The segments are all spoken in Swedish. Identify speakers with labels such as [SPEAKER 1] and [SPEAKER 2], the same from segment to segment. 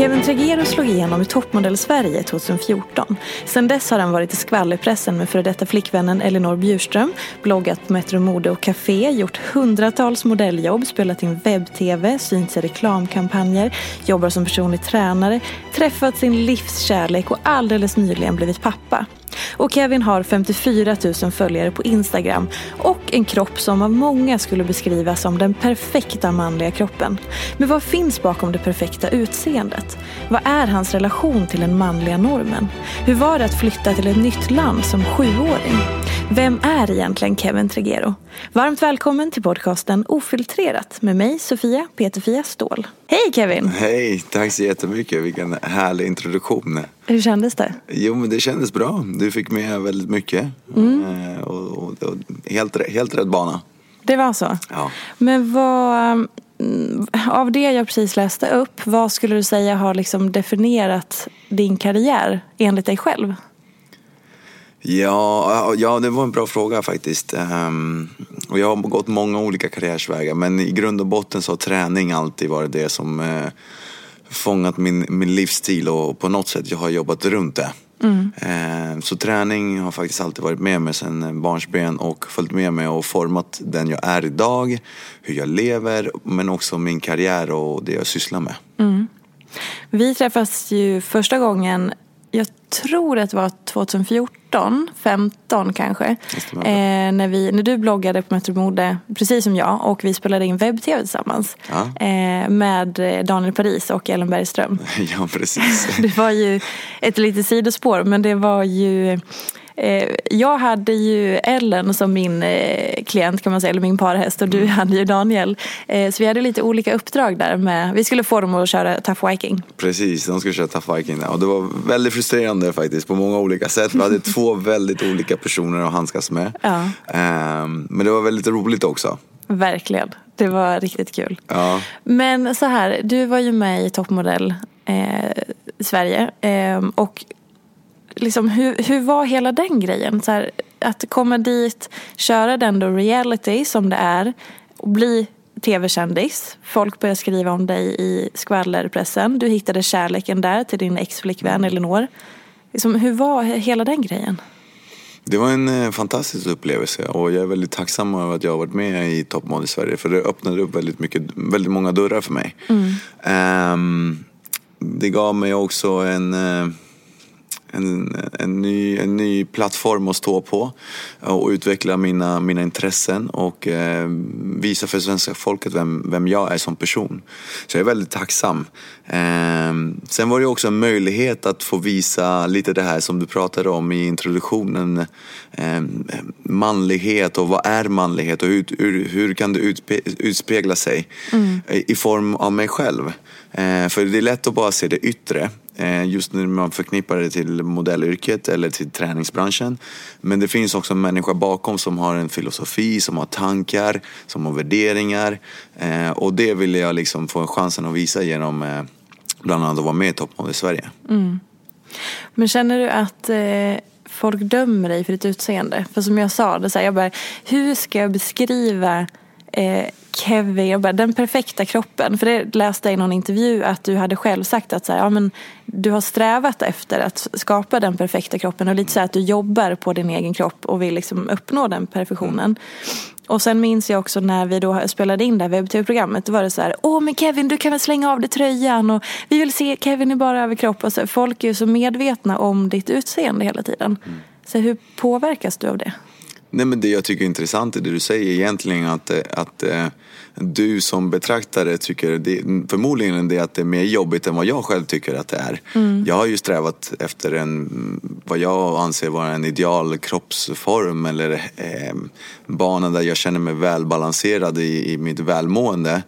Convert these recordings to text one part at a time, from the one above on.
[SPEAKER 1] Kevin Tregero slog igenom i Toppmodell Sverige 2014. Sedan dess har han varit i skvallerpressen med före detta flickvännen Elinor Bjurström, bloggat på Metro Mode och Café, gjort hundratals modelljobb, spelat in webb-tv, synts i reklamkampanjer, jobbar som personlig tränare, träffat sin livskärlek och alldeles nyligen blivit pappa. Och Kevin har 54 000 följare på Instagram och en kropp som av många skulle beskrivas som den perfekta manliga kroppen. Men vad finns bakom det perfekta utseendet? Vad är hans relation till den manliga normen? Hur var det att flytta till ett nytt land som sjuåring? Vem är egentligen Kevin Tregero? Varmt välkommen till podcasten Ofiltrerat med mig Sofia Peterfia Ståhl. Hej Kevin!
[SPEAKER 2] Hej, tack så jättemycket. Vilken härlig introduktion.
[SPEAKER 1] Hur kändes det?
[SPEAKER 2] Jo, men det kändes bra. Du fick med väldigt mycket.
[SPEAKER 1] Mm.
[SPEAKER 2] Eh, Och, och, och helt, helt rätt bana.
[SPEAKER 1] Det var så?
[SPEAKER 2] Ja.
[SPEAKER 1] Men vad, mm, av det jag precis läste upp, vad skulle du säga har liksom definierat din karriär enligt dig själv?
[SPEAKER 2] Ja, ja, det var en bra fråga faktiskt. Ehm, och jag har gått många olika karriärsvägar. Men i grund och botten så har träning alltid varit det som eh, fångat min, min livsstil. Och på något sätt jag har jobbat runt det. Ehm, så träning har faktiskt alltid varit med mig sedan barnsben och följt med mig och format den jag är idag. Hur jag lever, men också min karriär och det jag sysslar med.
[SPEAKER 1] Vi träffades ju första gången, jag tror att det var 2014, 15 kanske. Eh, när, vi, när du bloggade på Metro Mode, precis som jag, och vi spelade in webb-tv tillsammans.
[SPEAKER 2] Ja.
[SPEAKER 1] Eh, med Daniel Paris och Ellen Bergström.
[SPEAKER 2] ja, precis.
[SPEAKER 1] Det var ju ett litet sidospår men det var ju jag hade ju Ellen som min eh, klient kan man säga, eller min parhäst och du hade ju Daniel. Eh, så vi hade lite olika uppdrag där med, vi skulle få dem att köra Tough Viking.
[SPEAKER 2] Precis, de skulle köra Tough Viking. Och det var väldigt frustrerande faktiskt på många olika sätt. Vi hade två väldigt olika personer att handskas med.
[SPEAKER 1] Ja.
[SPEAKER 2] Ehm, men det var väldigt roligt också.
[SPEAKER 1] Verkligen, det var riktigt kul.
[SPEAKER 2] Ja.
[SPEAKER 1] Men så här, du var ju med i Toppmodell eh, Sverige eh, och liksom, hur, hur var hela den grejen? Så här, att komma dit, köra den då reality som det är och bli tv-kändis. Folk började skriva om dig i skvallerpressen. Du hittade kärleken där till din ex-flickvän Elinor. Liksom, hur var hela den grejen?
[SPEAKER 2] Det var en eh, fantastisk upplevelse och jag är väldigt tacksam över att jag har varit med i Top Model Sverige för det öppnade upp väldigt, mycket, väldigt många dörrar för mig. Ehm, det gav mig också en, eh, en, en, ny, en ny plattform att stå på och utveckla mina, mina intressen och eh, visa för svenska folket vem, vem jag är som person. Så jag är väldigt tacksam. Eh, sen var det också en möjlighet att få visa lite det här som du pratade om i introduktionen. Eh, manlighet och vad är manlighet och hur, hur, hur kan det utspe, utspegla sig mm. i form av mig själv. Eh, för det är lätt att bara se det yttre. Eh, just när man förknippar det till modellyrket eller till träningsbranschen. Men det finns också en människa bakom som har en filosofi, som har tankar, som har värderingar. Eh, och det ville jag liksom få chansen att visa genom eh, bland annat att vara med i Toppmodell Sverige. Mm.
[SPEAKER 1] Men känner du att folk dömer dig för ditt utseende? För som jag sa, det så här, jag bara, hur ska jag beskriva eh, Kevin, jag bara, den perfekta kroppen. För det läste jag i någon intervju att du hade själv sagt att så här, ja, men du har strävat efter att skapa den perfekta kroppen och lite så att du jobbar på din egen kropp och vill liksom uppnå den perfektionen. Och sen minns jag också när vi då spelade in det här webb-tv-programmet. Då var det så här, åh men Kevin du kan väl slänga av dig tröjan och vi vill se Kevin i bara överkropp. Och så, folk är ju så medvetna om ditt utseende hela tiden. Mm. Så hur påverkas du av det?
[SPEAKER 2] Nej men det jag tycker är intressant i det du säger egentligen att, att eh, du som betraktare tycker det, förmodligen det att det är mer jobbigt än vad jag själv tycker att det är. Mm. Jag har ju strävat efter en, vad jag anser vara en ideal kroppsform eller eh, bana där jag känner mig välbalanserad i, i mitt välmående.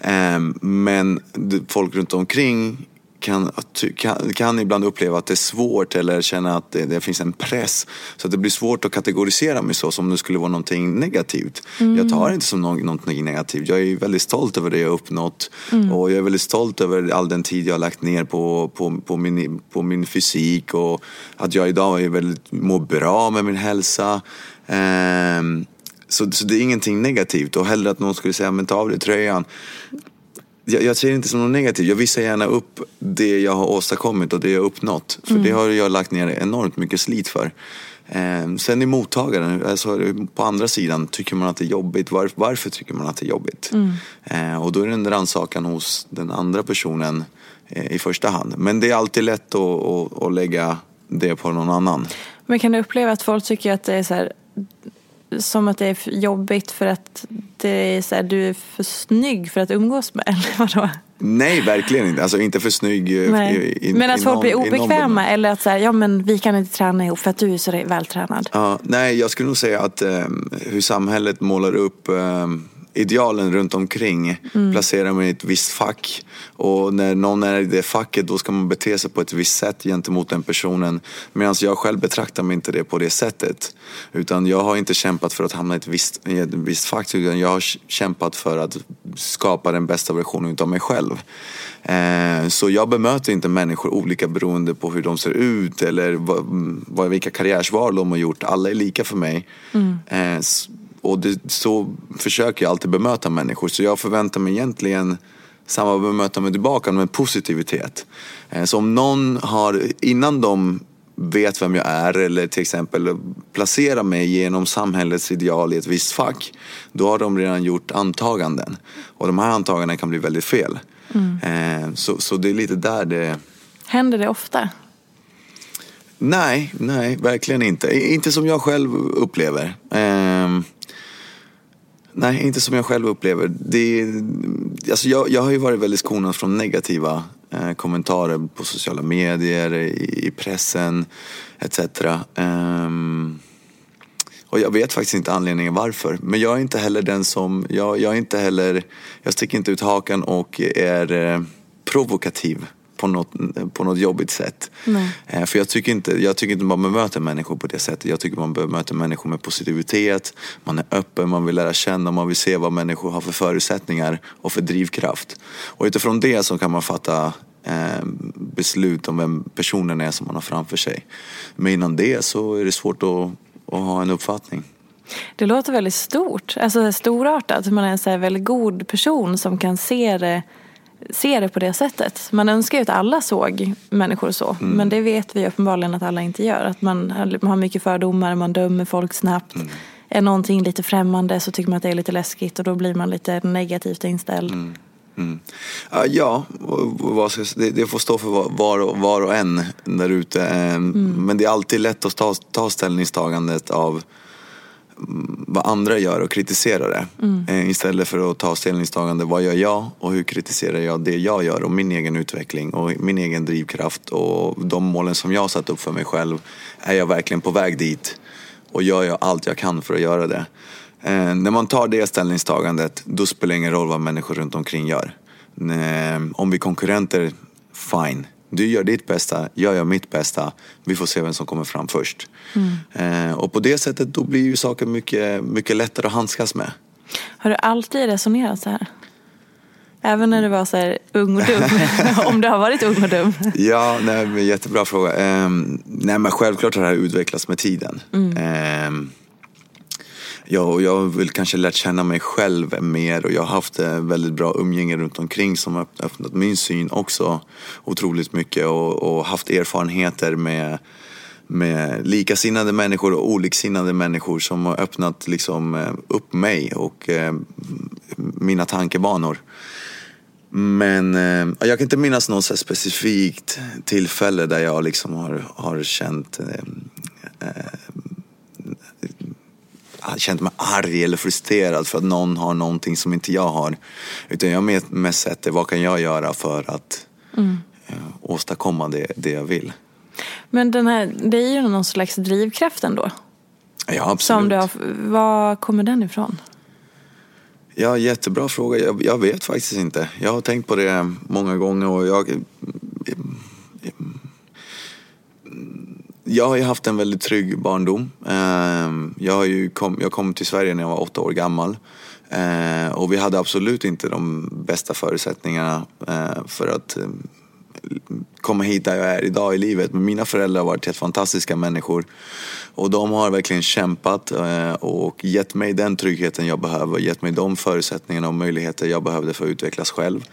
[SPEAKER 2] Eh, men folk runt omkring kan, kan, kan ibland uppleva att det är svårt eller känna att det, det, finns en press. Så att det blir svårt att kategorisera mig så som det skulle vara någonting negativt. Mm. Jag tar det inte som någonting negativt. Jag är väldigt stolt över det jag har uppnått. Mm. Och jag är väldigt stolt över all den tid jag har lagt ner på, på, på, min, på min fysik och att jag idag är väldigt, mår bra med min hälsa. Um, så, så det är ingenting negativt och hellre att någon skulle säga men ta av dig tröjan jag, jag ser det inte som något negativt. Jag visar gärna upp det jag har åstadkommit och det jag har uppnått. För mm. det har jag lagt ner enormt mycket slit för. Eh, sen i mottagaren, alltså på andra sidan, tycker man att det är jobbigt. Var, varför tycker man att det är jobbigt? Mm. Eh, och då är det en rannsakan hos den andra personen eh, i första hand. Men det är alltid lätt att, att, att lägga det på någon annan.
[SPEAKER 1] Men kan du uppleva att folk tycker att det är så här som att det är jobbigt för att det är så här, du är för snygg för att umgås med? Eller vadå?
[SPEAKER 2] Nej, verkligen inte. Alltså inte för snygg.
[SPEAKER 1] Eh, i, men att folk blir obekväma eller att så här, ja men vi kan inte träna ihop för att du är så vältränad.
[SPEAKER 2] Ja, nej, jag skulle nog säga att um, hur samhället målar upp um, idealen runt omkring mm. placerar man i ett visst fack. Och när någon är i det facket då ska man bete sig på ett visst sätt gentemot den personen. Medan jag själv betraktar mig inte det på det sättet. Utan jag har inte kämpat för att hamna i ett visst, i ett visst fack utan jag har kämpat för att skapa den bästa versionen av mig själv. Eh, så jag bemöter inte människor olika beroende på hur de ser ut eller vad, vilka karriärsval de har gjort. Alla är lika för mig. Mm. Eh, och det, så försöker jag alltid bemöta människor. Så jag förväntar mig egentligen samma bemötande tillbaka med positivitet. Eh, så om någon har, innan de vet vem jag är eller till exempel placerar mig genom samhällets ideal i ett visst fack. Då har de redan gjort antaganden. Och de här antagandena kan bli väldigt fel. Mm. Eh, så, så det är lite där det...
[SPEAKER 1] Händer det ofta?
[SPEAKER 2] Nej, nej, verkligen inte. Inte som jag själv upplever. Nej, inte som jag själv upplever. Det, alltså jag, jag har ju varit väldigt skonad från negativa eh, kommentarer på sociala medier, i, i pressen etc. Um, ehm, och jag vet faktiskt inte anledningen varför. Men jag är inte heller den som, jag, jag är inte heller, jag sticker inte ut hakan och är eh, provokativ på något, på något jobbigt sätt. Eh, för jag tycker, inte, jag tycker inte man bemöter människor på det sättet. Jag tycker man bemöter människor med positivitet. Man är öppen, man vill lära känna, man vill se vad människor har för förutsättningar och för drivkraft. Och utifrån det så kan man fatta eh, beslut om vem personen är som man har framför sig. Men innan det så är det svårt att, att ha en uppfattning.
[SPEAKER 1] Det låter väldigt stort, alltså storartat. Man är en väldigt god person som kan se det ser det på det sättet. Man önskar ju att alla såg människor så. Mm. Men det vet vi uppenbarligen att alla inte gör. Att man, man har mycket fördomar, man dömer folk snabbt. Mm. Är någonting lite främmande så tycker man att det är lite läskigt och då blir man lite negativt inställd. Mm.
[SPEAKER 2] Mm. Ja, det, får stå för var och, var och en där ute. Um, mm. Men det är alltid lätt att ta, ta ställningstagandet av vad andra gör och kritisera det. Mm. Uh, istället för att ta ställningstagande vad gör jag och hur kritiserar jag det jag gör och min egen utveckling och min egen drivkraft och de målen som jag har satt upp för mig själv. Är jag verkligen på väg dit? Och gör jag allt jag kan för att göra det? Eh, när man tar det ställningstagandet, då spelar det ingen roll vad människor runt omkring gör. Eh, om vi är konkurrenter, fine. Du gör ditt bästa, jag gör mitt bästa. Vi får se vem som kommer fram först. Mm. Eh, och på det sättet då blir ju saker mycket, mycket lättare att handskas med.
[SPEAKER 1] Har du alltid resonerat så här? Även när du var så här ung och dum? Om du har varit ung och dum?
[SPEAKER 2] ja, nej, jättebra fråga. Eh, nej, men självklart har det här utvecklats med tiden. Mm. Eh, Ja, och jag har väl kanske lärt känna mig själv mer och jag har haft eh, väldigt bra umgänge runt omkring som har öppnat min syn också otroligt mycket och, och haft erfarenheter med med likasinnade människor och oliksinnade människor som har öppnat liksom eh, upp mig och eh, mina tankebanor. Men eh, jag kan inte minnas något specifikt tillfälle där jag liksom har, har känt eh, eh känt mig arg eller frustrerad för att någon har någonting som inte jag har. Utan jag har mest sett det, vad kan jag göra för att mm. eh, åstadkomma det, det jag vill.
[SPEAKER 1] Men den här, det är ju någon slags drivkraft ändå.
[SPEAKER 2] Ja, absolut. Som du har,
[SPEAKER 1] var kommer den ifrån?
[SPEAKER 2] Ja, jättebra fråga. Jag, jag, vet faktiskt inte. Jag har tänkt på det många gånger och jag jag har ju haft en väldigt trygg barndom. Ehm, jag, har ju kom, jag kom till Sverige när jag var åtta år gammal. Ehm, och vi hade absolut inte de bästa förutsättningarna eh, för att eh, komma hit där jag är idag i livet. Men mina föräldrar har varit helt fantastiska människor. Och de har verkligen kämpat eh, och gett mig den tryggheten jag behöver. Gett mig de förutsättningarna och möjligheter jag behövde för att utvecklas själv.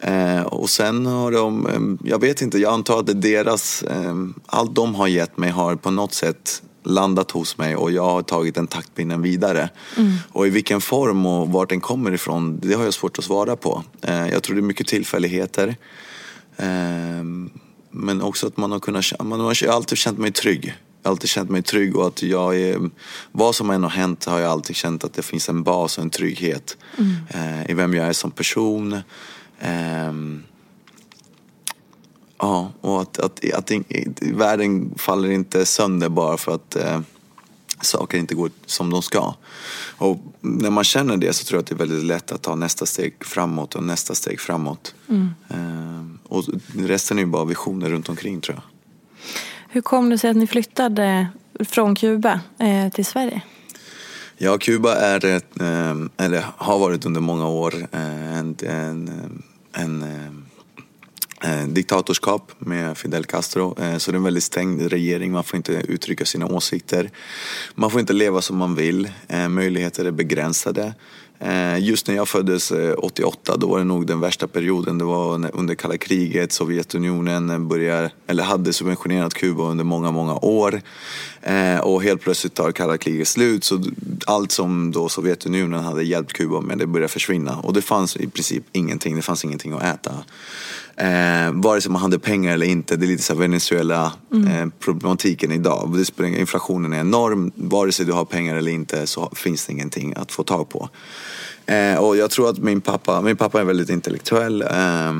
[SPEAKER 2] Eh, och sen har de, eh, jag vet inte, jag antar att deras, eh, allt de har gett mig har på något sätt landat hos mig och jag har tagit den taktpinnen vidare. Mm. Och i vilken form och vart den kommer ifrån, det har jag svårt att svara på. Eh, jag tror det är mycket tillfälligheter. Eh, men också att man har kunnat, man har alltid känt mig trygg. Jag har alltid känt mig trygg och att jag är, vad som än har hänt har jag alltid känt att det finns en bas och en trygghet mm. eh, i vem jag är som person. Um, ja, och att, att, att, världen faller inte sönder bara för att uh, saker inte går som de ska. Och när man känner det så tror jag att det är väldigt lätt att ta nästa steg framåt och nästa steg framåt. Mm. Um, och resten är ju bara visioner runt omkring tror jag.
[SPEAKER 1] Hur kom det sig att ni flyttade från Kuba eh, till Sverige?
[SPEAKER 2] Ja, Kuba är, ett, ehm, eller har varit under många år eh, en, en, eh, en, en diktatorskap med Fidel Castro. Så det är en väldigt stängd regering. Man får inte uttrycka sina åsikter. Man får inte leva som man vill. Möjligheter är begränsade. Eh, just när jag föddes eh, 88 då var det nog den värsta perioden. Det var under kalla kriget. Sovjetunionen eh, började, eller hade subventionerat Kuba under många, många år. Och helt plötsligt tar kalla kriget slut. Så allt som då Sovjetunionen hade hjälpt Kuba med det började försvinna. Och det fanns i princip ingenting. Det fanns ingenting att äta. Eh, vare sig man hade pengar eller inte. Det är lite så Venezuela-problematiken mm. eh, idag. inflationen är enorm. Vare sig du har pengar eller inte så finns det ingenting att få tag på. Eh, och jag tror att min pappa, min pappa är väldigt intellektuell. Eh,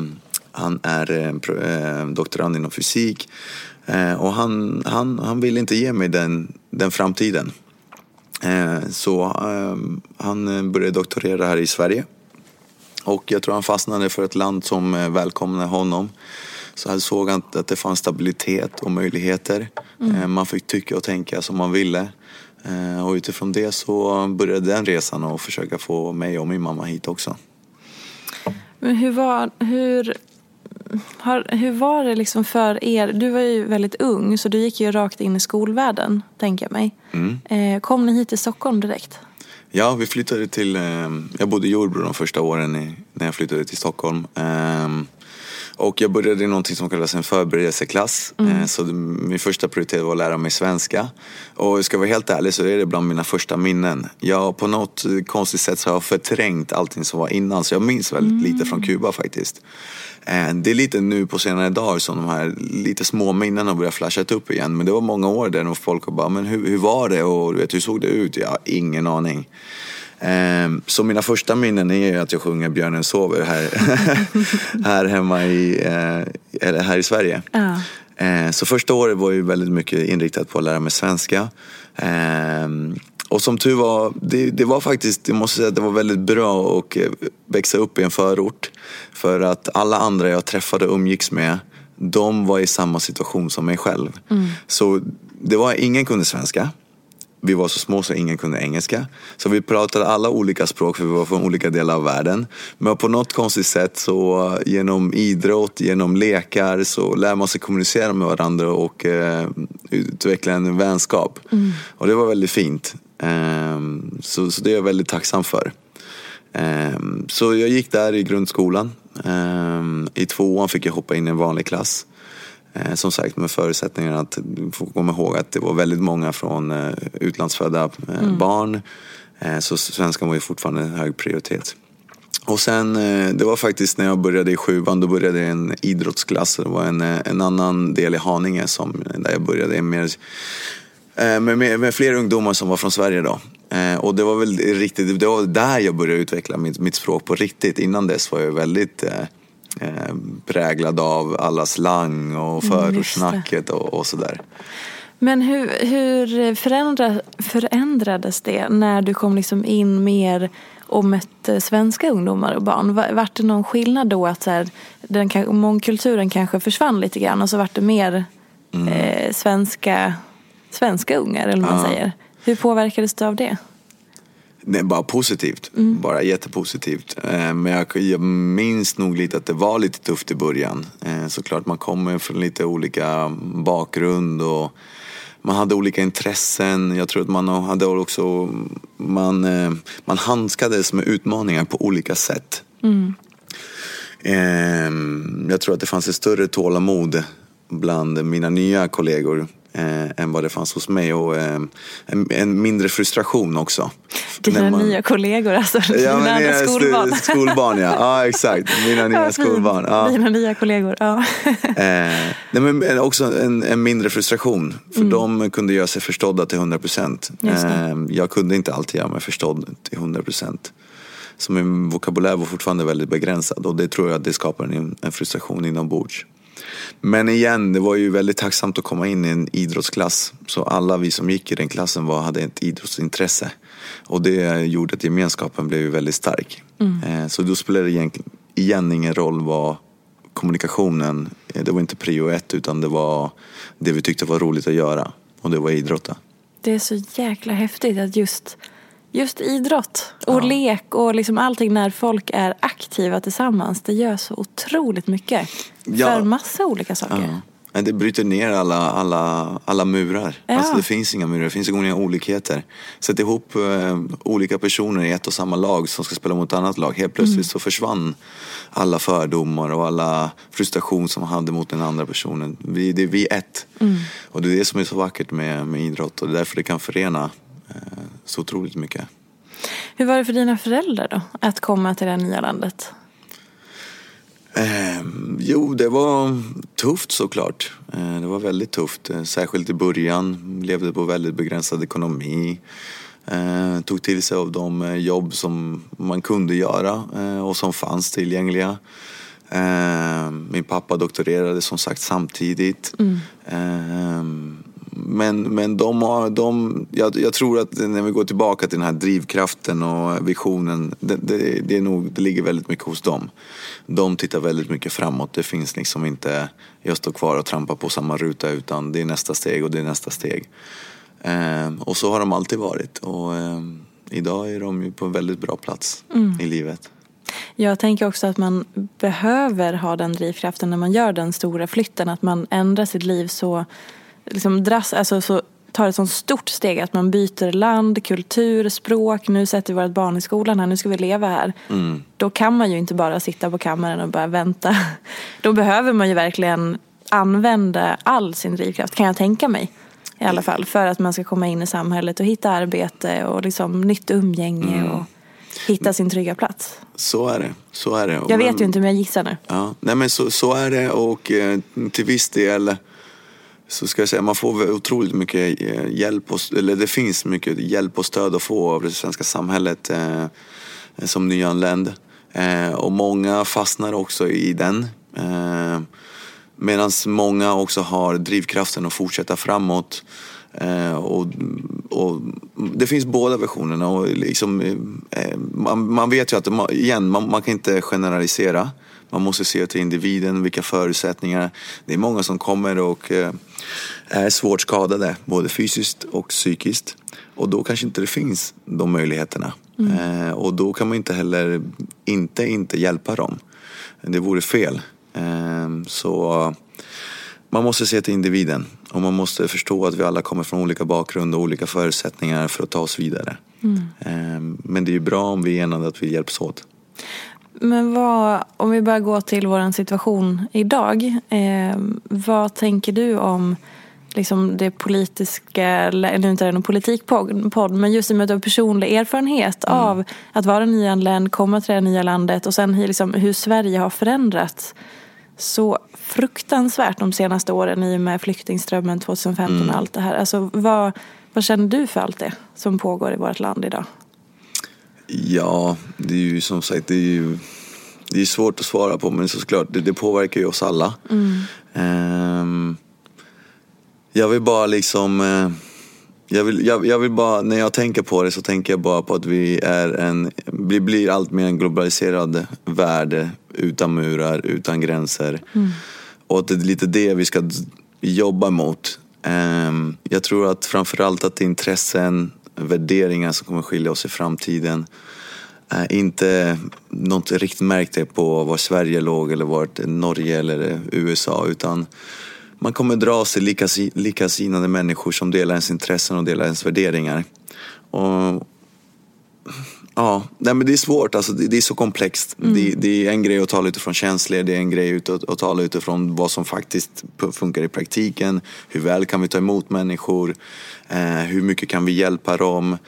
[SPEAKER 2] han är eh, eh, doktorand inom fysik. Eh, och han, han, han vill inte ge mig den, den framtiden. så han började doktorera här i Sverige. Och jag tror han fastnade för ett land som eh, välkomnade honom. Så han såg att, att det fanns stabilitet och möjligheter. Mm. Eh, man fick tycka och tänka som man ville. Eh, och utifrån det så började den resan och försöka få mig och min mamma hit också.
[SPEAKER 1] Men hur var, hur, har, hur var det liksom för er? Du var ju väldigt ung så du gick ju rakt in i skolvärlden, tänker jag mig. Mm. Kom ni hit till Stockholm direkt?
[SPEAKER 2] Ja, vi flyttade till... Eh, jag bodde i Jordbro de första åren i, när jag flyttade till Stockholm. Eh, och jag började i någonting som kallas en förberedelseklass. Mm. Så min första prioritet var att lära mig svenska. Och ska jag vara helt ärlig så är det bland mina första minnen. Jag, på något konstigt sätt så har jag förträngt allting som var innan. Så jag minns väldigt mm. lite från Kuba faktiskt. Eh, det är lite nu på senare dagar som de här lite små minnena börjar flasha upp igen. Men det var många år där folk bara, men hur, hur var det och du vet, hur såg det ut? Jag har ingen aning. Ehm, så mina första minnen är att jag sjunger Björnen sover här, här hemma i, eh, eller här i Sverige. Ja. Ehm, så första året var ju väldigt mycket inriktat på att lära mig svenska. Ehm, och som tur var, det, det, var faktiskt, jag måste säga att det var väldigt bra att eh, växa upp i en förort. För att alla andra jag träffade och umgicks med, de var i samma situation som mig själv. Mm. Så det var, ingen kunde svenska vi var så små så ingen kunde engelska. Så vi pratade alla olika språk för vi var från olika delar av världen. Men på något konstigt sätt så genom idrott, genom lekar så lär man sig kommunicera med varandra och eh, utveckla en vänskap. Mm. Och det var väldigt fint. Um, så, så det är jag väldigt tacksam för. Um, så jag gick där i grundskolan. Um, I tvåan fick jag hoppa in i en vanlig klass. Eh, som sagt med förutsättningen att få komma ihåg att det var väldigt många från eh, utlandsfödda eh, mm. barn. Så svenskan var ju fortfarande en hög prioritet. Och sen, det var faktiskt när jag började i sjuan, då började jag i en idrottsklass. Det var en, en annan del i Haninge som, där jag började mer, med, med, med fler ungdomar som var från Sverige då. Och det var väl riktigt, det var där jag började utveckla mitt, mitt språk på riktigt. Innan dess var jag väldigt eh, präglad av alla slang och mm, förortssnacket och, och sådär.
[SPEAKER 1] Men hur, hur förändra, förändrades det när du kom liksom in mer och mötte svenska ungdomar och barn? Vart det någon skillnad då att så här, den, mångkulturen kanske försvann lite grann och så vart det mer mm. eh, svenska, svenska ungar eller vad man ja. säger? Hur påverkades du av det?
[SPEAKER 2] Nej, bara positivt. Mm. Bara jättepositivt. Eh, men jag, jag minns nog lite att det var lite tufft i början. Eh, såklart, man kommer från lite olika bakgrund och man hade olika intressen. Jag tror att man hade också, man, eh, man handskades med utmaningar på olika sätt. Mm. Jag tror att det fanns ett större tålamod bland mina nya kollegor eh, än vad det fanns hos mig och eh, en, en, mindre frustration också.
[SPEAKER 1] Dina man... nya kollegor alltså?
[SPEAKER 2] Ja, dina nya skolbarn. skolbarn ja. ja, exakt. Mina nya skolbarn. Ja.
[SPEAKER 1] Dina nya kollegor, ja.
[SPEAKER 2] eh, nej, men också en, en mindre frustration. För mm. de kunde göra sig förstådda till 100 procent. Eh, jag kunde inte alltid göra mig förstådd till 100 procent. Så min vokabulär var fortfarande väldigt begränsad och det tror jag att det skapar en, en frustration inombords. Men igen, det var ju väldigt tacksamt att komma in i en idrottsklass. Så alla vi som gick i den klassen var, hade ett idrottsintresse. Och det gjorde att gemenskapen blev väldigt stark. Mm. Eh, så då spelade det igen, igen ingen roll vad kommunikationen, eh, det var inte prio ett utan det var det vi tyckte var roligt att göra. Och det var idrotta.
[SPEAKER 1] Det är så jäkla häftigt att just Just idrott och ja. lek och liksom allting när folk är aktiva tillsammans. Det gör så otroligt mycket. Ja. För massa olika saker.
[SPEAKER 2] Ja. Det bryter ner alla, alla, alla murar. Ja. Alltså det finns inga murar, det finns inga olikheter. Sätt ihop eh, olika personer i ett och samma lag som ska spela mot ett annat lag. Helt plötsligt mm. så försvann alla fördomar och alla frustration som man hade mot den andra personen. Vi, det är vi ett. Mm. Och det är det som är så vackert med, med idrott och det är därför det kan förena så otroligt mycket.
[SPEAKER 1] Hur var det för dina föräldrar då, att komma till det här nya landet?
[SPEAKER 2] Eh, jo, det var tufft såklart. Eh, det var väldigt tufft. Eh, särskilt i början. Levde på väldigt begränsad ekonomi. Eh, tog till sig av de eh, jobb som man kunde göra eh, och som fanns tillgängliga. min pappa doktorerade som sagt samtidigt. Mm. Men, men de har, de, jag, jag, tror att när vi går tillbaka till den här drivkraften och visionen, det, det, det, är nog, det ligger väldigt mycket hos dem. De tittar väldigt mycket framåt. Det finns liksom inte, jag står kvar och trampar på samma ruta utan det är nästa steg och det är nästa steg. Eh, och så har de alltid varit. Och eh, idag är de ju på en väldigt bra plats mm. i livet.
[SPEAKER 1] Jag tänker också att man behöver ha den drivkraften när man gör den stora flytten. Att man ändrar sitt liv så liksom dras, alltså så tar ett sånt stort steg att man byter land, kultur, språk. Nu sätter vi vårt barn i skolan här, nu ska vi leva här.
[SPEAKER 2] Mm.
[SPEAKER 1] Då kan man ju inte bara sitta på kammaren och bara vänta. Då behöver man ju verkligen använda all sin drivkraft, kan jag tänka mig. I alla fall, för att man ska komma in i samhället och hitta arbete och liksom nytt umgänge
[SPEAKER 2] Mm.
[SPEAKER 1] och hitta sin trygga plats.
[SPEAKER 2] Så är det. Så är det.
[SPEAKER 1] Jag vet
[SPEAKER 2] Men-
[SPEAKER 1] ju inte men jag gissar nu.
[SPEAKER 2] Ja, nej men så, så är det och eh, till viss del så ska jag säga man får otroligt mycket eh, hjälp och, eller det finns mycket hjälp och stöd att få av det svenska samhället eh, som nyanländ. Eh, och många fastnar också i den. Eh, Medan många också har drivkraften att fortsätta framåt. Eh, och, och det finns båda versionerna. Och liksom, eh, man, man vet ju att, man, igen, man, man kan inte generalisera. Man måste se till individen, vilka förutsättningar. Det är många som kommer och eh, är svårt skadade, både fysiskt och psykiskt. Och då kanske inte det finns de möjligheterna. Eh, och då kan man inte heller inte, inte hjälpa dem. Det vore fel. Eh, så man måste se till individen och man måste förstå att vi alla kommer från olika bakgrund och olika förutsättningar för att ta oss vidare. Eh, Men det är ju bra om vi är enade att vi hjälps åt.
[SPEAKER 1] Men vad, om vi bara går till vår situation idag. Eh, vad tänker du om liksom det politiska, eller nu är inte det någon politikpodd, men just i och med att du har personlig erfarenhet av att vara nyanländ, komma till det nya landet och sen liksom hur Sverige har förändrats så fruktansvärt de senaste åren i och med flyktingströmmen 2015 och allt det här. Alltså, vad, vad känner du för allt det som pågår i vårt land idag?
[SPEAKER 2] Ja, det är ju som sagt det är ju det är svårt att svara på men såklart det, det påverkar ju oss alla. Ehm, jag vill bara liksom eh, jag vill, jag, jag vill bara, när jag tänker på det så tänker jag bara på att vi är en, vi blir allt mer en globaliserad värld utan murar, utan gränser. Och att det är lite det vi ska jobba mot. Ehm, jag tror att framförallt att intressen, värderingar som kommer skilja oss i framtiden. Eh, inte något riktigt märkte på var Sverige låg eller var Norge eller USA utan man kommer dras till likasinnade människor som delar ens intressen och delar ens värderingar. Och, ja, nej men det är svårt, alltså, det, det är så komplext. Det, det är en grej att tala utifrån känslor, det är en grej ut- att, att tala utifrån vad som faktiskt funkar i praktiken. Hur väl kan vi ta emot människor? Eh, hur mycket kan vi hjälpa dem?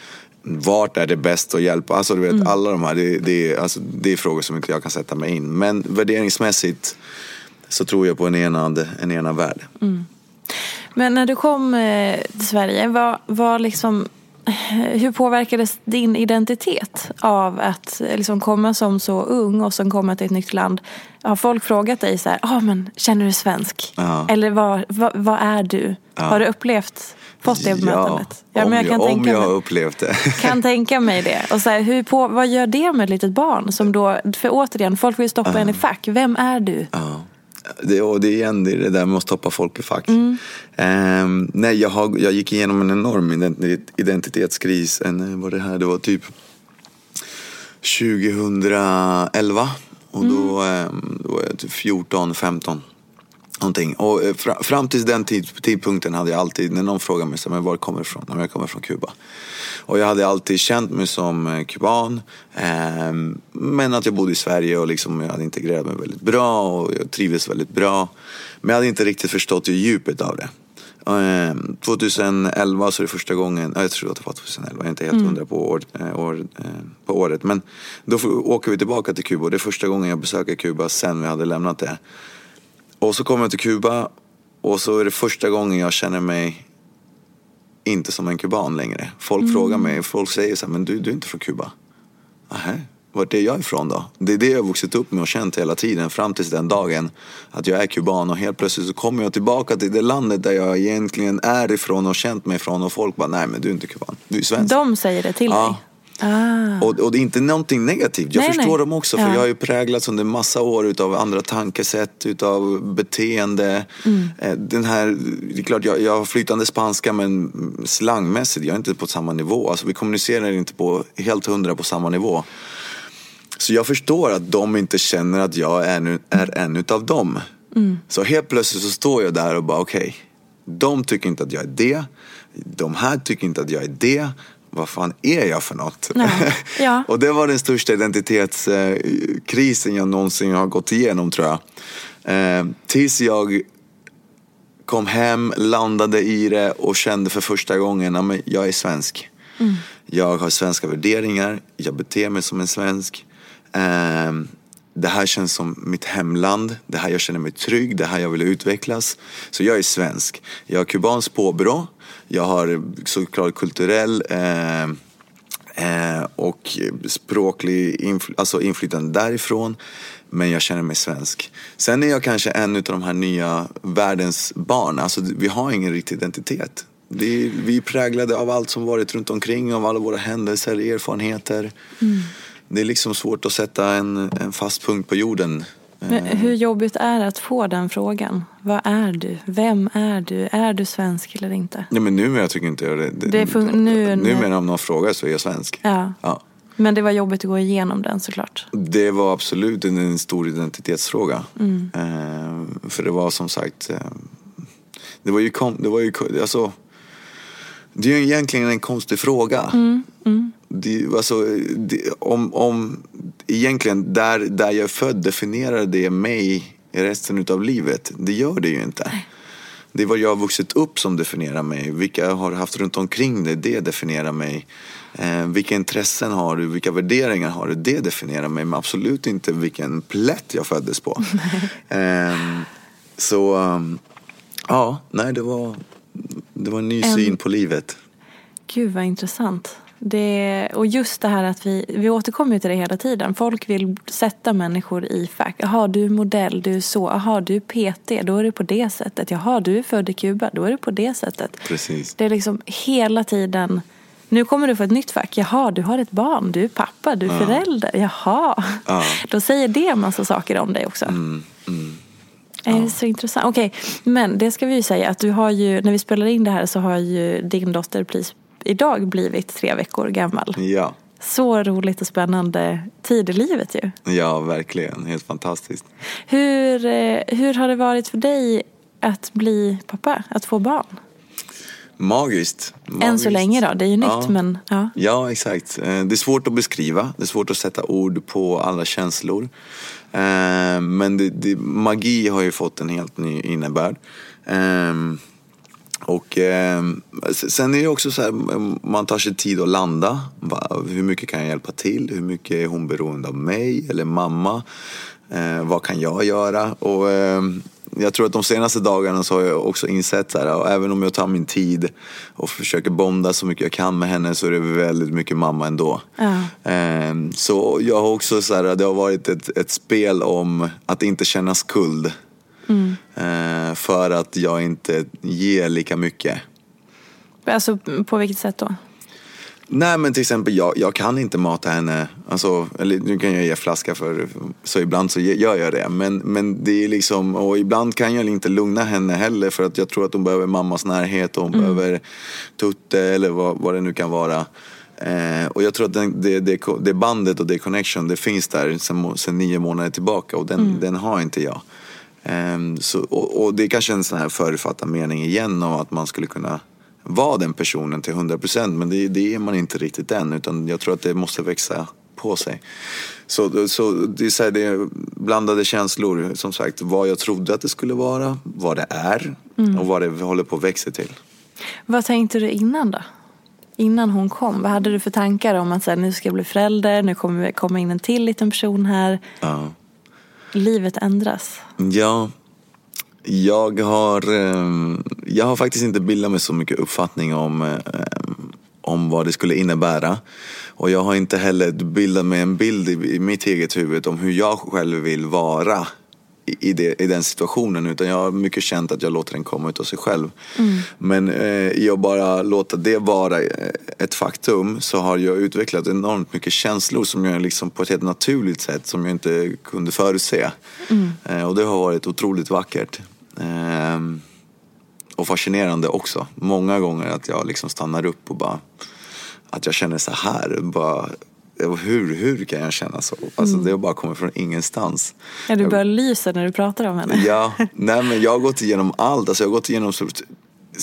[SPEAKER 2] Vart är det bäst att hjälpa? Alltså du vet, alla de här, det, det, alltså, det är frågor som inte jag kan sätta mig in. Men värderingsmässigt så tror jag på en enad, en enad värld.
[SPEAKER 1] Men när du kom eh, till Sverige, vad, vad liksom, hur påverkades din identitet av att eh, liksom komma som så ung och sen komma till ett nytt land? Har folk frågat dig så här, ah, men känner du svensk?
[SPEAKER 2] Ja.
[SPEAKER 1] Eller vad, vad, vad är du? Har du upplevt, fått det bemötandet?
[SPEAKER 2] Ja, om,
[SPEAKER 1] men
[SPEAKER 2] jag, om jag har upplevt det.
[SPEAKER 1] kan tänka mig det. Och så här, hur på, vad gör det med ett litet barn? Som då, för återigen, folk vill stoppa en i fack. Vem är du?
[SPEAKER 2] Ja. Det, och det är igen det, är det där med att stoppa folk i fack. Ehm, nej, jag, har, jag gick igenom en enorm ident- identitetskris. En, eh, vad det här, det var typ 2011. Och då, ehm, då var jag typ 14, 15. Någonting. Och eh, fra, fram till den tid, tidpunkten hade jag alltid, när någon frågade mig så, men var kommer du ifrån? Ja, Jag kommer från Kuba. Och jag hade alltid känt mig som eh, kuban. ehm, men att jag bodde i Sverige och liksom, jag hade integrerat mig väldigt bra och jag trivdes väldigt bra. Men jag hade inte riktigt förstått djupet av det. Ehm, 2011 så är det första gången, ja, jag tror att det var 2011, jag är inte helt hundra på, år, eh, år, eh, på året. Men då åker vi tillbaka till Kuba och det är första gången jag besöker Kuba sen vi hade lämnat det. Och så kommer jag till Kuba och så är det första gången jag känner mig inte som en kuban längre. Folk frågar mig, folk säger så här, men du, du är inte från Kuba. Nähä, vart är jag ifrån då? Det är det jag har vuxit upp med och känt hela tiden fram tills den dagen. Att jag är kuban och helt plötsligt så kommer jag tillbaka till det landet där jag egentligen är ifrån och känt mig ifrån och folk bara, nej men du är inte kuban, du är svensk.
[SPEAKER 1] De säger det till
[SPEAKER 2] Ja.
[SPEAKER 1] dig? Ah.
[SPEAKER 2] Och, och det är inte någonting negativt. Jag
[SPEAKER 1] Nej,
[SPEAKER 2] förstår
[SPEAKER 1] nej.
[SPEAKER 2] dem också. För
[SPEAKER 1] Ja.
[SPEAKER 2] jag har ju präglats under massa år utav andra tankesätt, utav beteende.
[SPEAKER 1] Mm.
[SPEAKER 2] Eh, Den här, det är klart jag, jag har flytande spanska men slangmässigt, jag är inte på samma nivå. Alltså vi kommunicerar inte på helt hundra på samma nivå. Så jag förstår att de inte känner att jag är, nu, är en utav dem. Så helt plötsligt så står jag där och bara okej, de tycker inte att jag är det. de här tycker inte att jag är det. Vad fan är jag för något?
[SPEAKER 1] Ja. Ja.
[SPEAKER 2] och det var den största identitetskrisen jag någonsin har gått igenom tror jag. Eh, tills jag kom hem, landade i det och kände för första gången att jag är svensk.
[SPEAKER 1] Mm.
[SPEAKER 2] Jag har svenska värderingar, jag beter mig som en svensk. Eh, det här känns som mitt hemland, det här jag känner mig trygg, det här jag vill utvecklas. Så jag är svensk. Jag har kubanskt påbrå, jag har såklart kulturell eh, eh, och språklig infl alltså inflytande därifrån. Men jag känner mig svensk. Sen är jag kanske en av de här nya världens barn. Alltså, vi har ingen riktig identitet. Vi, vi är präglade av allt som varit runt omkring, av alla våra händelser, erfarenheter.
[SPEAKER 1] Mm.
[SPEAKER 2] Det är liksom svårt att sätta en, en fast punkt på jorden.
[SPEAKER 1] Men hur jobbigt är det att få den frågan? Vad är du? Vem är du? Är du svensk eller inte?
[SPEAKER 2] Ja, men numera tycker inte jag det.
[SPEAKER 1] Det fun- nu-
[SPEAKER 2] numera om någon frågar så är jag svensk.
[SPEAKER 1] Ja.
[SPEAKER 2] Ja.
[SPEAKER 1] Men det var jobbigt att gå igenom den såklart.
[SPEAKER 2] Det var absolut en, en stor identitetsfråga.
[SPEAKER 1] Mm.
[SPEAKER 2] Eh, för det var som sagt, eh, det var ju, kom, det var ju, alltså, det är ju egentligen en konstig fråga.
[SPEAKER 1] Mm,
[SPEAKER 2] Det, alltså, det, om, om egentligen där, där jag är född definierar det mig i resten av livet. Det gör det ju inte. Det är vad jag har vuxit upp som definierar mig. Vilka jag har haft runt omkring dig, det definierar mig. Eh, vilka intressen har du, vilka värderingar har du, det definierar mig. Men absolut inte vilken plätt jag föddes på. Eh, så, um, ja, nej det var, det var en ny
[SPEAKER 1] En-
[SPEAKER 2] syn på livet.
[SPEAKER 1] Gud vad intressant. Det, och just det här att vi, vi återkommer ju till det hela tiden. Folk vill sätta människor i fack. Jaha, du är modell, du är så. Jaha, du är PT, då är det på det sättet. Jaha, du är född i Kuba, då är det på det sättet.
[SPEAKER 2] Precis.
[SPEAKER 1] Det är liksom hela tiden. Nu kommer du få ett nytt fack. Jaha, du har ett barn, du är pappa, du är förälder. Jaha.
[SPEAKER 2] Ja.
[SPEAKER 1] Då säger det en massa saker om dig också.
[SPEAKER 2] Mm, mm.
[SPEAKER 1] Det är så intressant. Okej, men det ska vi ju säga att du har ju, när vi spelar in det här så har ju din dotter precis idag blivit tre veckor gammal.
[SPEAKER 2] Ja.
[SPEAKER 1] Så roligt och spännande tid i livet ju.
[SPEAKER 2] Ja, verkligen. Helt fantastiskt.
[SPEAKER 1] Hur, eh, hur har det varit för dig att bli pappa, att få barn?
[SPEAKER 2] Magiskt.
[SPEAKER 1] Än så
[SPEAKER 2] Magiskt.
[SPEAKER 1] länge då, det är ju nytt
[SPEAKER 2] Ja.
[SPEAKER 1] men ja.
[SPEAKER 2] Ja, exakt. Eh, Det är svårt att beskriva. Det är svårt att sätta ord på alla känslor. Eh, Men det, det, magi har ju fått en helt ny innebörd. Eh, Och eh, sen är det också så här, man tar sig tid att landa. Va- Hur mycket kan jag hjälpa till? Hur mycket är hon beroende av mig eller mamma? Eh, vad kan jag göra? Och ehm, jag tror att de senaste dagarna så har jag också insett så här, och även om jag tar min tid och försöker bonda så mycket jag kan med henne så är det väldigt mycket mamma ändå.
[SPEAKER 1] Ja.
[SPEAKER 2] Eh, så jag har också så här, det har varit ett, ett spel om att inte känna skuld. Eh, för att jag inte ger lika mycket.
[SPEAKER 1] Alltså på vilket sätt då?
[SPEAKER 2] Nej men till exempel jag, jag kan inte mata henne. Alltså, eller nu kan jag ge flaska för så ibland så gör jag det. Men, men det är liksom, och ibland kan jag inte lugna henne heller för att jag tror att hon behöver mammas närhet och hon behöver tutte eller vad, vad det nu kan vara. Eh, och jag tror att den, det, det, det bandet och det connection det finns där sen, sen nio månader tillbaka och den, den har inte jag. Ehm, så, och, och det är kanske en sån här förutfattad mening igen om att man skulle kunna vara den personen till 100% men det, det är man inte riktigt än utan jag tror att det måste växa på sig. Så, så det är så här, det är blandade känslor som sagt vad jag trodde att det skulle vara, vad det är och vad det håller på att växa till.
[SPEAKER 1] Vad tänkte du innan då? Innan hon kom, vad hade du för tankar om att så här, nu ska jag bli förälder, nu kommer komma in en till liten person här.
[SPEAKER 2] Ja.
[SPEAKER 1] Livet ändras.
[SPEAKER 2] Ja, jag har, eh, jag har faktiskt inte bildat mig så mycket uppfattning om, eh, om vad det skulle innebära. Och jag har inte heller bildat mig en bild i, i mitt eget huvud om hur jag själv vill vara i, det, i den situationen. Utan jag har mycket känt att jag låter den komma ut av sig själv. Men eh, i att bara låta det vara eh, ett faktum så har jag utvecklat enormt mycket känslor som jag liksom på ett helt naturligt sätt som jag inte kunde förutse. Eh, och det har varit otroligt vackert. Ehm, och fascinerande också. Många gånger att jag liksom stannar upp och bara att jag känner så här. Bara, hur, hur kan jag känna så? Alltså det har bara kommit från ingenstans.
[SPEAKER 1] Ja, du börjar lysa när du pratar om henne.
[SPEAKER 2] Ja, nej men jag har gått igenom allt. Alltså jag har gått igenom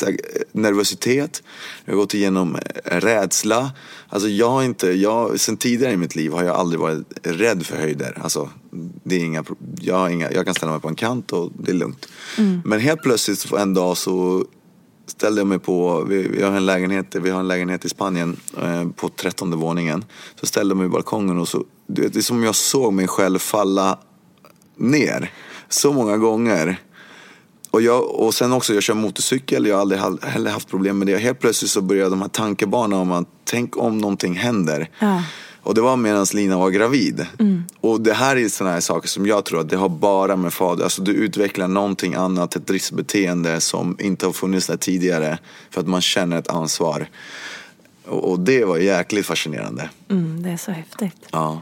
[SPEAKER 2] här, nervositet, jag har gått igenom eh, rädsla. Alltså jag har inte, jag, sen tidigare i mitt liv har jag aldrig varit rädd för höjder. Alltså, det är inga, jag, inga, jag kan ställa mig på en kant och det är lugnt. Mm. Men helt plötsligt en dag så ställde jag mig på, vi, vi, har en lägenhet, vi har en lägenhet i Spanien eh, på trettonde våningen. Så ställde jag mig i balkongen och så, det är som jag såg mig själv falla ner så många gånger. Och, jag, och sen också, jag kör motorcykel, jag har aldrig heller haft problem med det. Helt plötsligt så började de här tankebanorna om att tänk om någonting händer. Ja. Och det var medan Lina var gravid. Mm. Och det här är sådana här saker som jag tror att det har bara med fader, alltså du utvecklar någonting annat, ett riskbeteende som inte har funnits där tidigare. För att man känner ett ansvar. Och, och det var jäkligt fascinerande.
[SPEAKER 1] Mm, det är så häftigt.
[SPEAKER 2] Ja.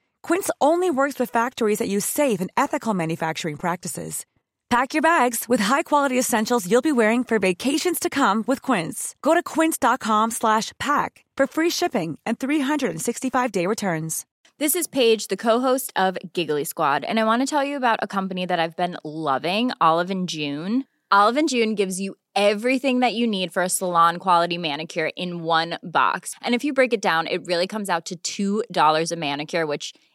[SPEAKER 3] Quince only works with factories that use safe and ethical manufacturing practices. Pack your bags with high-quality essentials you'll be wearing for vacations to come with Quince. Go to quince.com/pack for free shipping and 365-day returns.
[SPEAKER 4] This is Paige, the co-host of Giggly Squad, and I want to tell you about a company that I've been loving, Olive and June. Olive and June gives you everything that you need for a salon quality manicure in one box. And if you break it down, it really comes out to $2 a manicure, which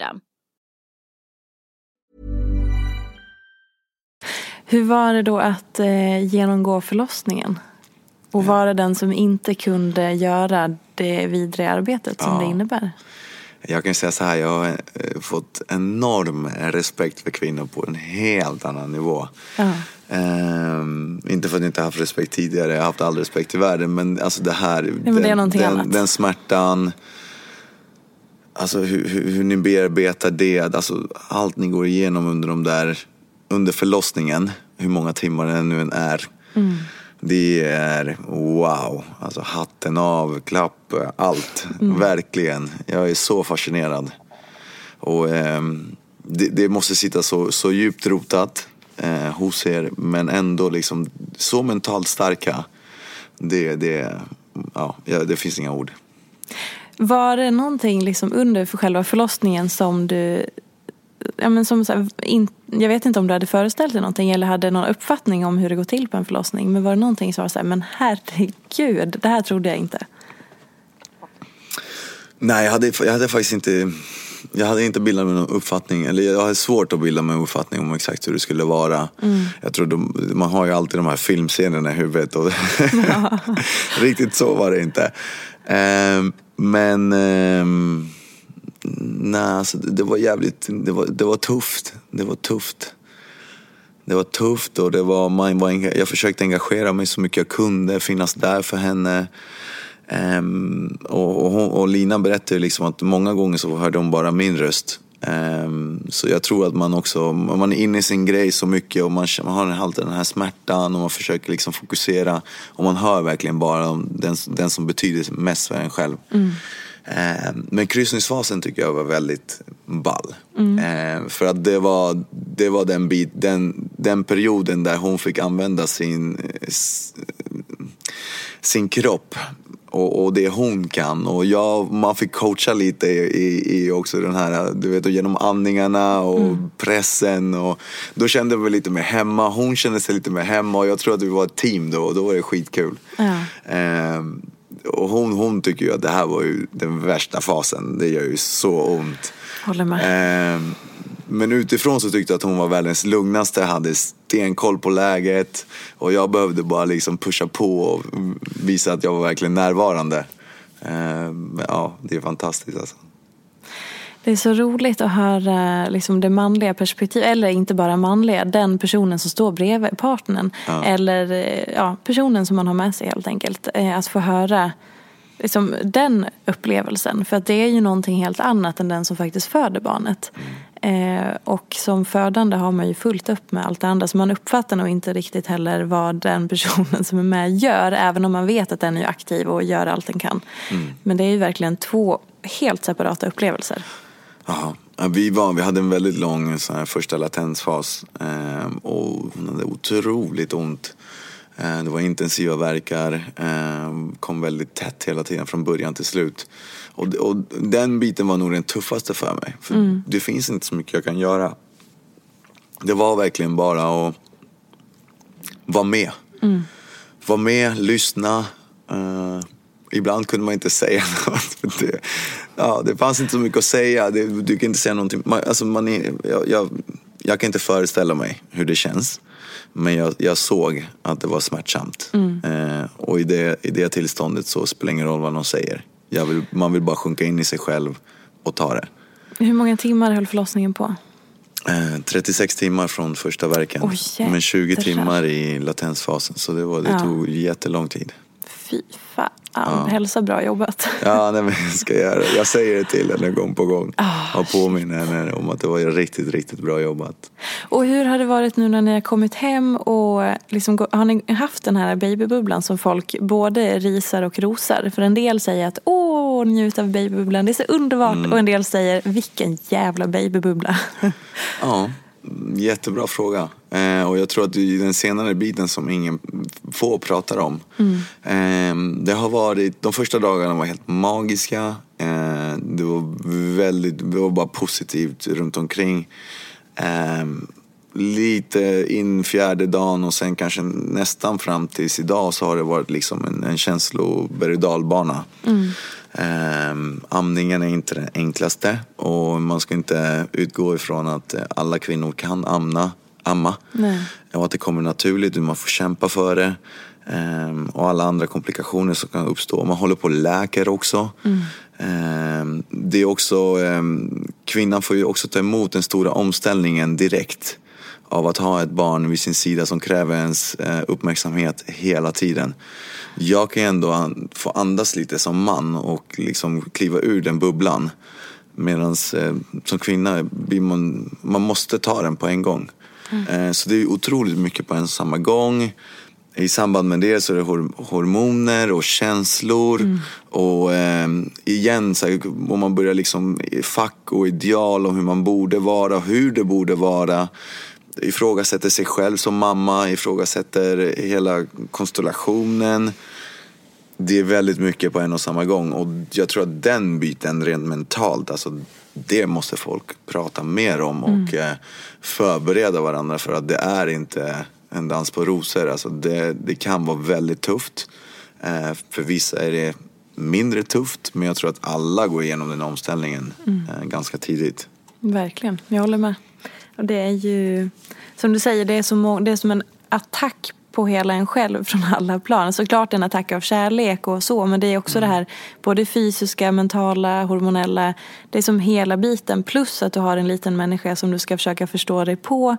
[SPEAKER 4] System.
[SPEAKER 1] Hur var det då att eh, genomgå förlossningen? Och vara den som inte kunde göra det vidriga arbetet som ja. det innebär?
[SPEAKER 2] Jag kan säga så här, jag har eh, fått enorm respekt för kvinnor på en helt annan nivå. Ja. Um, inte för att jag inte haft respekt tidigare, jag har haft all respekt i världen men alltså det här,
[SPEAKER 1] ja, men det den,
[SPEAKER 2] den, den, smärtan, Alltså hur, hur, hur, ni bearbetar det, alltså allt ni går igenom under de där, under förlossningen, hur många timmar det nu än är. Mm. Det är wow, alltså hatten av, klapp, allt. Mm. Verkligen. Jag är så fascinerad. Och eh, det, det, måste sitta så, så djupt rotat eh, hos er, men ändå liksom så mentalt starka. Det, det, ja, det finns inga ord.
[SPEAKER 1] Var det någonting liksom under för själva förlossningen som du ja, men som så här, in, jag vet inte om du hade föreställt dig någonting eller hade någon uppfattning om hur det går till på en förlossning. Men var det någonting som var så här, men herregud, det här trodde jag inte.
[SPEAKER 2] Nej, jag hade, jag hade faktiskt inte jag hade inte bildat mig någon uppfattning, eller jag hade svårt att bilda mig en uppfattning om exakt hur det skulle vara. Mm. Jag tror de, man har ju alltid de här filmscenerna i huvudet och ja. riktigt så var det inte. Um, men Eh, nej, alltså, det var jävligt, det var, det var tufft. Det var tufft. Det var tufft och det var, man var, jag försökte engagera mig så mycket jag kunde, finnas där för henne. Um, och, och, hon, och, Lina berättade liksom att många gånger så hörde hon bara min röst. Um, så jag tror att man också, man är inne i sin grej så mycket och man, man har alltid den här smärtan och man försöker liksom fokusera. Och man hör verkligen bara den, den som betyder mest för en själv. Mm. Um, men kryssningsfasen tycker jag var väldigt ball. Mm. för att det var, det var den, bit, den, den perioden där hon fick använda sin, sin kropp och, och det hon kan. Och jag, man fick coacha lite i, i också den här, du vet, genom andningarna och mm. pressen. Och då kände jag mig lite mer hemma, hon kände sig lite mer hemma och jag tror att vi var ett team då och då var det skitkul. Ja. Ehm, och hon, hon tycker ju att det här var ju den värsta fasen, det gör ju så ont.
[SPEAKER 1] Håller med. Ehm,
[SPEAKER 2] men utifrån så tyckte jag att hon var världens lugnaste, hade stenkoll på läget och jag behövde bara liksom pusha på och visa att jag var verkligen närvarande. Men ja, det är fantastiskt alltså.
[SPEAKER 1] Det är så roligt att höra liksom det manliga perspektivet, eller inte bara manliga, den personen som står bredvid partnern. Ja. Eller ja, personen som man har med sig helt enkelt. Eh, att få höra liksom, den upplevelsen. För att det är ju någonting helt annat än den som faktiskt föder barnet. Eh, och som födande har man ju fullt upp med allt det andra. Så man uppfattar nog inte riktigt heller vad den personen som är med gör. Även om man vet att den är aktiv och gör allt den kan. Mm. Men det är ju verkligen två helt separata upplevelser.
[SPEAKER 2] Ja, vi, var, vi hade en väldigt lång sån här första latensfas. Eh, och hon hade otroligt ont. Eh, det var intensiva verkar, eh, kom väldigt tätt hela tiden från början till slut. Och, och den biten var nog den tuffaste för mig. För mm. det finns inte så mycket jag kan göra. Det var verkligen bara att vara med. Mm. Vara med, lyssna. Uh, ibland kunde man inte säga något. Det, ja, det fanns inte så mycket att säga. Det, du kan inte säga någonting. Man, alltså man är, jag, jag, jag, kan inte föreställa mig hur det känns. Men jag, jag såg att det var smärtsamt. Mm. Uh, och i det, i det tillståndet så spelar det ingen roll vad någon säger. Vill, man vill bara sjunka in i sig själv och ta det.
[SPEAKER 1] Hur många timmar höll förlossningen på?
[SPEAKER 2] Eh, 36 timmar från första verken. Oh, men 20 timmar i latensfasen. Så det, var, det ja. tog jättelång tid.
[SPEAKER 1] Fy fan. Ja. Hälsa bra jobbat.
[SPEAKER 2] Ja, nej, men jag ska göra det. Jag säger det till henne gång på gång. Oh, och påminner henne om att det var riktigt, riktigt bra jobbat.
[SPEAKER 1] Och hur har det varit nu när ni har kommit hem och liksom, har ni haft den här babybubblan som folk både risar och rosar? För en del säger att åh, njut av babybubblan, det är så underbart. Mm. Och en del säger vilken jävla babybubbla.
[SPEAKER 2] Ja. Jättebra fråga. Eh, och jag tror att det är den senare biten som ingen få pratar om. Mm. Eh, det har varit, de första dagarna var helt magiska. Eh, det var väldigt, det var bara positivt runt omkring. Eh, lite in fjärde dagen och sen kanske nästan fram tills idag så har det varit liksom en, en känslo berg dalbana. Mm. Um, amningen är inte det enklaste och man ska inte utgå ifrån att alla kvinnor kan amna, amma. Nej. Och att det kommer naturligt, man får kämpa för det. Um, och alla andra komplikationer som kan uppstå. Man håller på och läker också. Mm. Um, det är också, kvinnan får ju också ta emot den stora omställningen direkt av att ha ett barn vid sin sida som kräver ens eh, uppmärksamhet hela tiden jag kan ändå få andas lite som man och liksom kliva ur den bubblan. Medan eh, som kvinna blir man, man måste ta den på en gång. Mm. Eh, så det är otroligt mycket på en samma gång. I samband med det så är det hormoner och känslor. Mm. Och eh, igen, så här, om man börjar liksom fack och ideal och hur man borde vara och hur det borde vara ifrågasätter sig själv som mamma, ifrågasätter hela konstellationen. Det är väldigt mycket på en och samma gång och jag tror att den biten rent mentalt, alltså det måste folk prata mer om och mm. Eh, förbereda varandra för att det är inte en dans på rosor. Alltså det, det kan vara väldigt tufft. Eh, för vissa är det mindre tufft. Men jag tror att alla går igenom den omställningen eh, ganska tidigt.
[SPEAKER 1] Verkligen, jag håller med. Och det är ju, som du säger, det är, så må- det är som en attack på hela en själv från alla plan. Såklart en attack av kärlek och så, men det är också det här både fysiska, mentala, hormonella. Det är som hela biten. Plus att du har en liten människa som du ska försöka förstå dig på.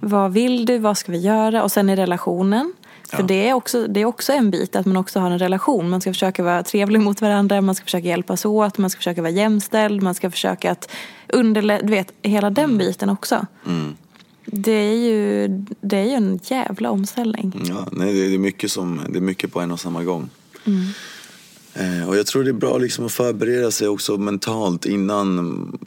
[SPEAKER 1] Vad vill du? Vad ska vi göra? Och sen i relationen. För det, är också, det är också en bit, att man också har en relation. Man ska försöka vara trevlig mot varandra, man ska försöka hjälpas åt, man ska försöka vara jämställd, man ska försöka att underlätta, du vet, hela den biten också. Det, är ju, det är ju en jävla omställning.
[SPEAKER 2] Ja, nej, det, är mycket som, det är mycket på en och samma gång. Eh, och jag tror det är bra liksom att förbereda sig också mentalt innan mm,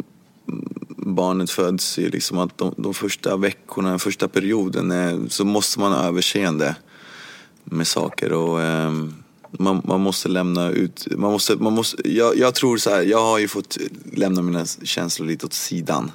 [SPEAKER 2] barnet föds. Liksom att de, de första veckorna, den första perioden eh, så måste man ha överseende med saker. Och, ehm, man, man måste lämna ut, man måste, man måste, jag, jag tror så här, jag har ju fått lämna mina känslor lite åt sidan.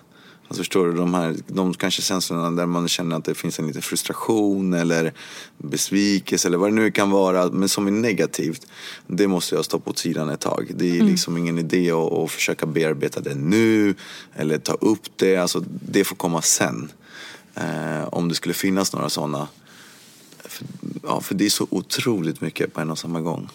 [SPEAKER 2] Alltså förstår du, de här, de kanske känslorna där man känner att det finns en liten frustration eller besvikelse eller vad det nu kan vara, men som är negativt. Det måste jag stoppa åt sidan ett tag. Det är liksom ingen idé att, att försöka bearbeta det nu eller ta upp det. Alltså det får komma sen. Eh, om det skulle finnas några sådana. För, ja, för det är så otroligt mycket på en och samma gång.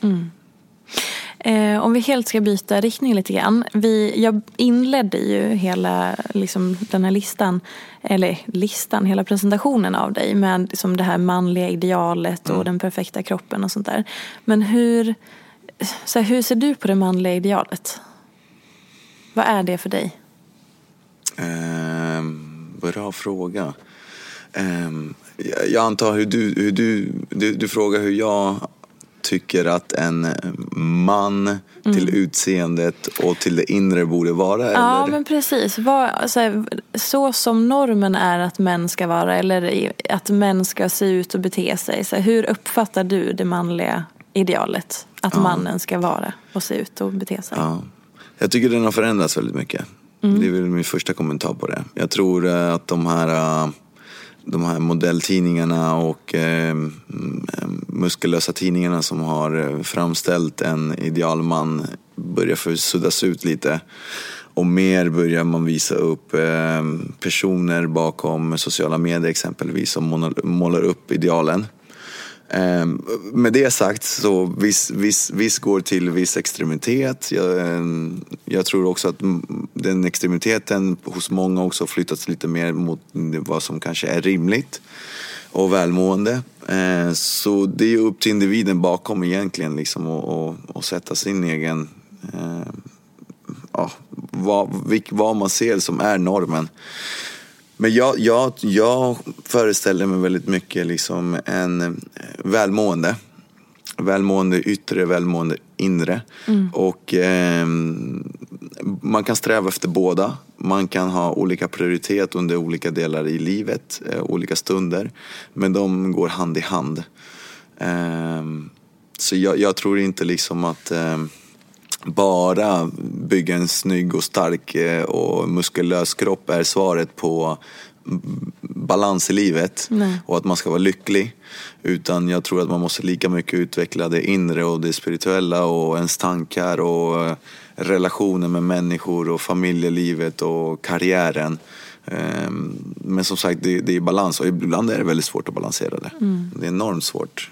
[SPEAKER 1] Eh, om vi helt ska byta riktning lite grann. Vi, jag inledde ju hela liksom, den här listan, eller listan, hela presentationen av dig med liksom, det här manliga idealet och den perfekta kroppen och sånt där. Men hur, så här, hur ser du på det manliga idealet? Vad är det för dig?
[SPEAKER 2] Ehm, bra fråga. Jag, jag antar hur du, hur du, du, du frågar hur jag tycker att en man till utseendet och till det inre borde vara?
[SPEAKER 1] Ja,
[SPEAKER 2] eller?
[SPEAKER 1] men precis. Vad, så, som normen är att män ska vara eller att män ska se ut och bete sig. Så hur uppfattar du det manliga idealet? Att mannen ska vara och se ut och bete sig.
[SPEAKER 2] Ja. Jag tycker den har förändrats väldigt mycket. Det är väl min första kommentar på det. Jag tror eh, att de här, eh, de här modelltidningarna och eh, mm, eh muskulösa tidningarna som har eh, framställt en idealman börjar suddas ut lite. Och mer börjar man visa upp eh, personer bakom sociala medier exempelvis som målar- målar upp idealen. Ehm, med det sagt så viss, viss, viss går till viss extremitet. Jag, ehm, jag tror också att den extremiteten hos många också flyttats lite mer mot vad som kanske är rimligt och välmående. Ehm, så det är upp till individen bakom egentligen liksom att och, och sätta sin egen ja, vad, vad man ser som är normen. Men jag, jag, jag föreställer mig väldigt mycket liksom en eh, välmående. Välmående yttre, välmående inre. Och ehm, man kan sträva efter båda. Man kan ha olika prioritet under olika delar i livet, eh, olika stunder. Men de går hand i hand. Ehm, så jag, jag tror inte liksom att ehm, bara bygga en snygg och stark eh, och muskulös kropp är svaret på mm, balans i livet
[SPEAKER 1] Nej.
[SPEAKER 2] och att man ska vara lycklig. Utan jag tror att man måste lika mycket utveckla det inre och det spirituella och ens tankar och eh, relationer med människor och familjelivet och karriären. Ehm, Men som sagt, det, är balans och ibland är det väldigt svårt att balansera det. Det är enormt svårt.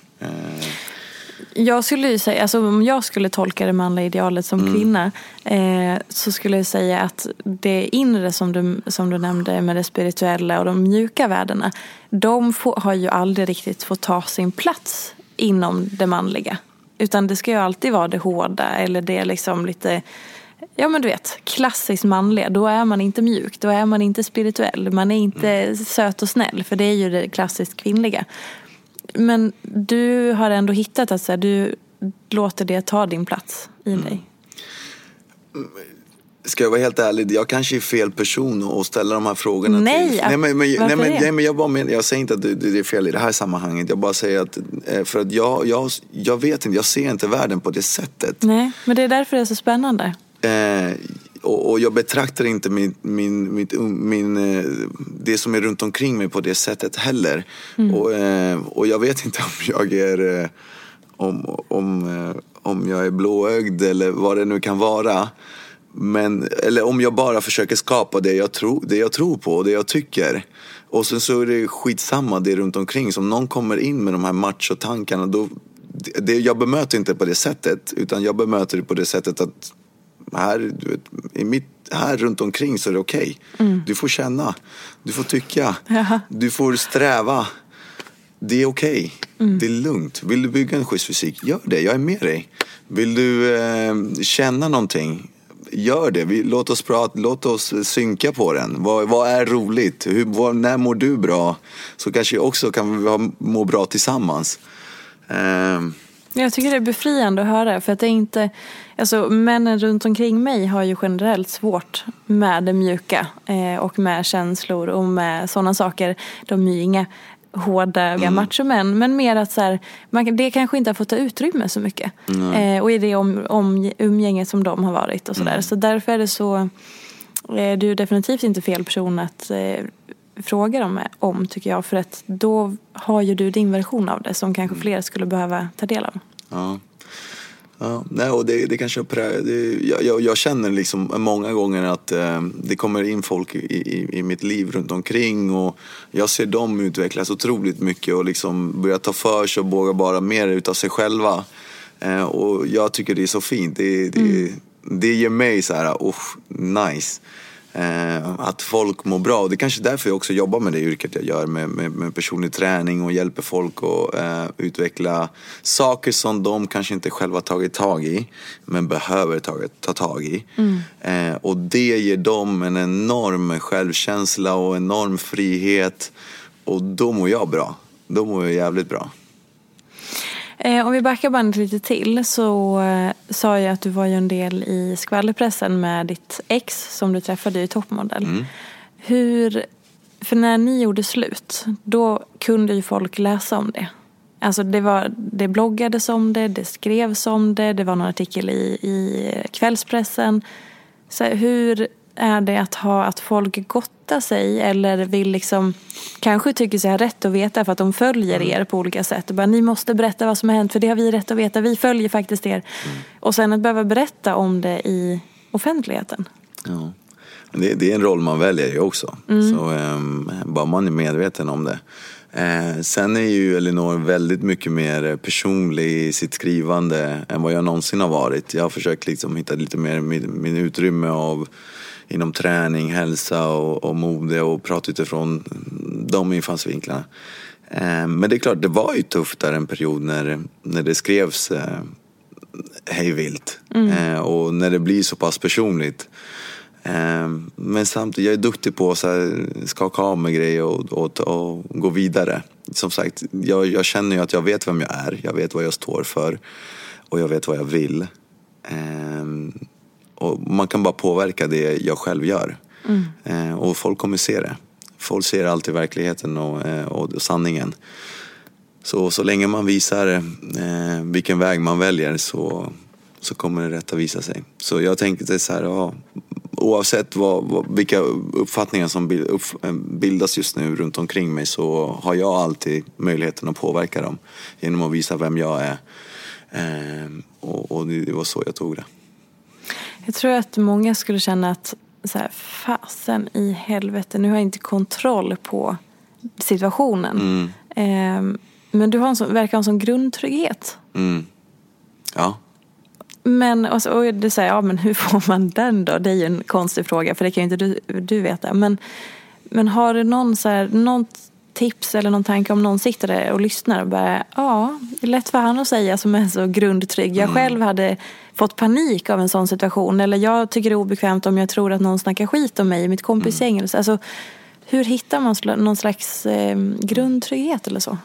[SPEAKER 1] Jag skulle ju säga, alltså om jag skulle tolka det manliga idealet som
[SPEAKER 2] Mm.
[SPEAKER 1] kvinna eh, så skulle jag säga att det inre som du, som du nämnde med det spirituella och de mjuka värdena de får, har ju aldrig riktigt fått ta sin plats inom det manliga. Utan det ska ju alltid vara det hårda eller det liksom lite Ja men du vet, klassiskt manliga. Då är man inte mjuk, då är man inte spirituell. Man är inte söt och snäll för det är ju det klassiskt kvinnliga. Men du har ändå hittat att så här, du låter det ta din plats i dig.
[SPEAKER 2] Ska jag vara helt ärlig, jag kanske är fel person att ställa de här frågorna
[SPEAKER 1] Nej,
[SPEAKER 2] till. Nej, men, men, nej, men, nej, men jag, bara men, jag säger inte att det, det är fel i det här sammanhanget. Jag bara säger att, eh, för att jag, jag, jag vet inte, jag ser inte världen på det sättet.
[SPEAKER 1] Nej, men det är därför det är så spännande.
[SPEAKER 2] Eh, och, och jag betraktar inte min, min, mitt, min, eh, det som är runt omkring mig på det sättet heller.
[SPEAKER 1] Mm.
[SPEAKER 2] Och, eh, och jag vet inte om jag är... Eh, om, om, om jag är blåögd eller vad det nu kan vara. Men, eller om jag bara försöker skapa det jag, tro, det jag tror på och det jag tycker. Och sen så är det skitsamma det runt omkring. Så om någon kommer in med de här machotankarna då, det, jag bemöter inte på det sättet. Utan jag bemöter det på det sättet att här, i mitt, här runt omkring så är det okej. Okay. Mm. Du får känna, du får tycka, Jaha. du får sträva. Det är okej, okay. mm. det är lugnt. Vill du bygga en schysst fysik, gör det, jag är med dig. Vill du eh, känna någonting, gör det. Vi, låt, oss prata, låt oss synka på den. Vad, vad är roligt? Hur, vad, när mår du bra? Så kanske också kan vi må bra tillsammans. Eh.
[SPEAKER 1] Jag tycker det är befriande att höra. För att det är inte, alltså, männen runt omkring mig har ju generellt svårt med det mjuka. Eh, och med känslor och med sådana saker. De är ju inga hårda mm. machomän. Men mer att så här, man, det kanske inte har fått ta utrymme så mycket. Mm. Eh, och i det om, om, umgänget som de har varit och sådär. Mm. Så därför är det så, eh, du är definitivt inte fel person att eh, fråga dem om tycker jag. För att då har ju du din version av det som kanske mm. fler skulle behöva ta del av.
[SPEAKER 2] Ja. Ja, nej, och det, det kanske det, jag, jag, känner liksom många gånger att eh, det kommer in folk i, i, i, mitt liv runt omkring och jag ser dem utvecklas otroligt mycket och liksom börja ta för sig och våga bara mer utav sig själva. Eh, och jag tycker det är så fint. Det, det, mm. det ger mig så här, oh, nice. Eh, att folk mår bra. Och det är kanske därför jag också jobbar med det yrket jag gör med, med, med personlig träning och hjälper folk att eh, utveckla saker som de kanske inte själva tagit tag i men behöver ta, ta tag i. Mm. Eh, och det ger dem en enorm självkänsla och enorm frihet och då mår jag bra. Då mår jag jävligt bra.
[SPEAKER 1] Eh, om vi backar bandet lite till så eh, sa jag att du var ju en del i skvallerpressen med ditt ex som du träffade i Toppmodell. Mm. Hur, för när ni gjorde slut, då kunde ju folk läsa om det. Alltså det, var, det bloggades om det, det skrevs om det, det var någon artikel i, i kvällspressen. Så hur är det att ha att folk gottar sig eller vill liksom kanske tycker sig ha rätt att veta för att de följer mm. er på olika sätt och bara ni måste berätta vad som har hänt för det har vi rätt att veta, vi följer faktiskt er. Mm. Och sen att behöva berätta om det i offentligheten.
[SPEAKER 2] Ja. Det, det är en roll man väljer ju också. Mm. Så um, bara man är medveten om det. Eh, sen är ju Elinor väldigt mycket mer personlig i sitt skrivande än vad jag någonsin har varit. Jag har försökt liksom hitta lite mer min, min utrymme av inom träning, hälsa och, och mode och prata utifrån de infallsvinklarna. Eh, men det är klart, det var ju tufft där en period när, när det skrevs eh, hejvilt. Mm. Eh, och när det blir så pass personligt. Men samtidigt, jag är duktig på att skaka av mig grejer och, och, och, gå vidare. Som sagt, jag, jag känner ju att jag vet vem jag är, jag vet vad jag står för och jag vet vad jag vill. Och man kan bara påverka det jag själv gör. Mm. Eh, och folk kommer se det. Folk ser alltid verkligheten och, eh, och sanningen. Så, så länge man visar eh, vilken väg man väljer så, så kommer det rätta visa sig. Så jag tänkte så här, ja, oavsett vad, vad, vilka uppfattningar som eh, bildas just nu runt omkring mig så har jag alltid möjligheten att påverka dem genom att visa vem jag är. Eh, och, och det var så jag tog det.
[SPEAKER 1] Jag tror att många skulle känna att så här, fasen i helvete, nu har jag inte kontroll på situationen. Mm. Eh, men du har en sån, verkar ha en sån grundtrygghet.
[SPEAKER 2] Mm. Ja.
[SPEAKER 1] Men och, så, och du säger, ja men hur får man den då? Det är ju en konstig fråga för det kan ju inte du, du veta. Men, men har du någon, så här, något tips eller någon tanke om någon sitter där och lyssnar och bara, ja, det är lätt för han att säga som är så grundtrygg. Jag mm. själv hade fått panik av en sån situation. Eller jag tycker det är obekvämt om jag tror att någon snackar skit om mig i mitt kompisgäng. Mm. Alltså, hur hittar man någon slags eh, grundtrygghet eller så?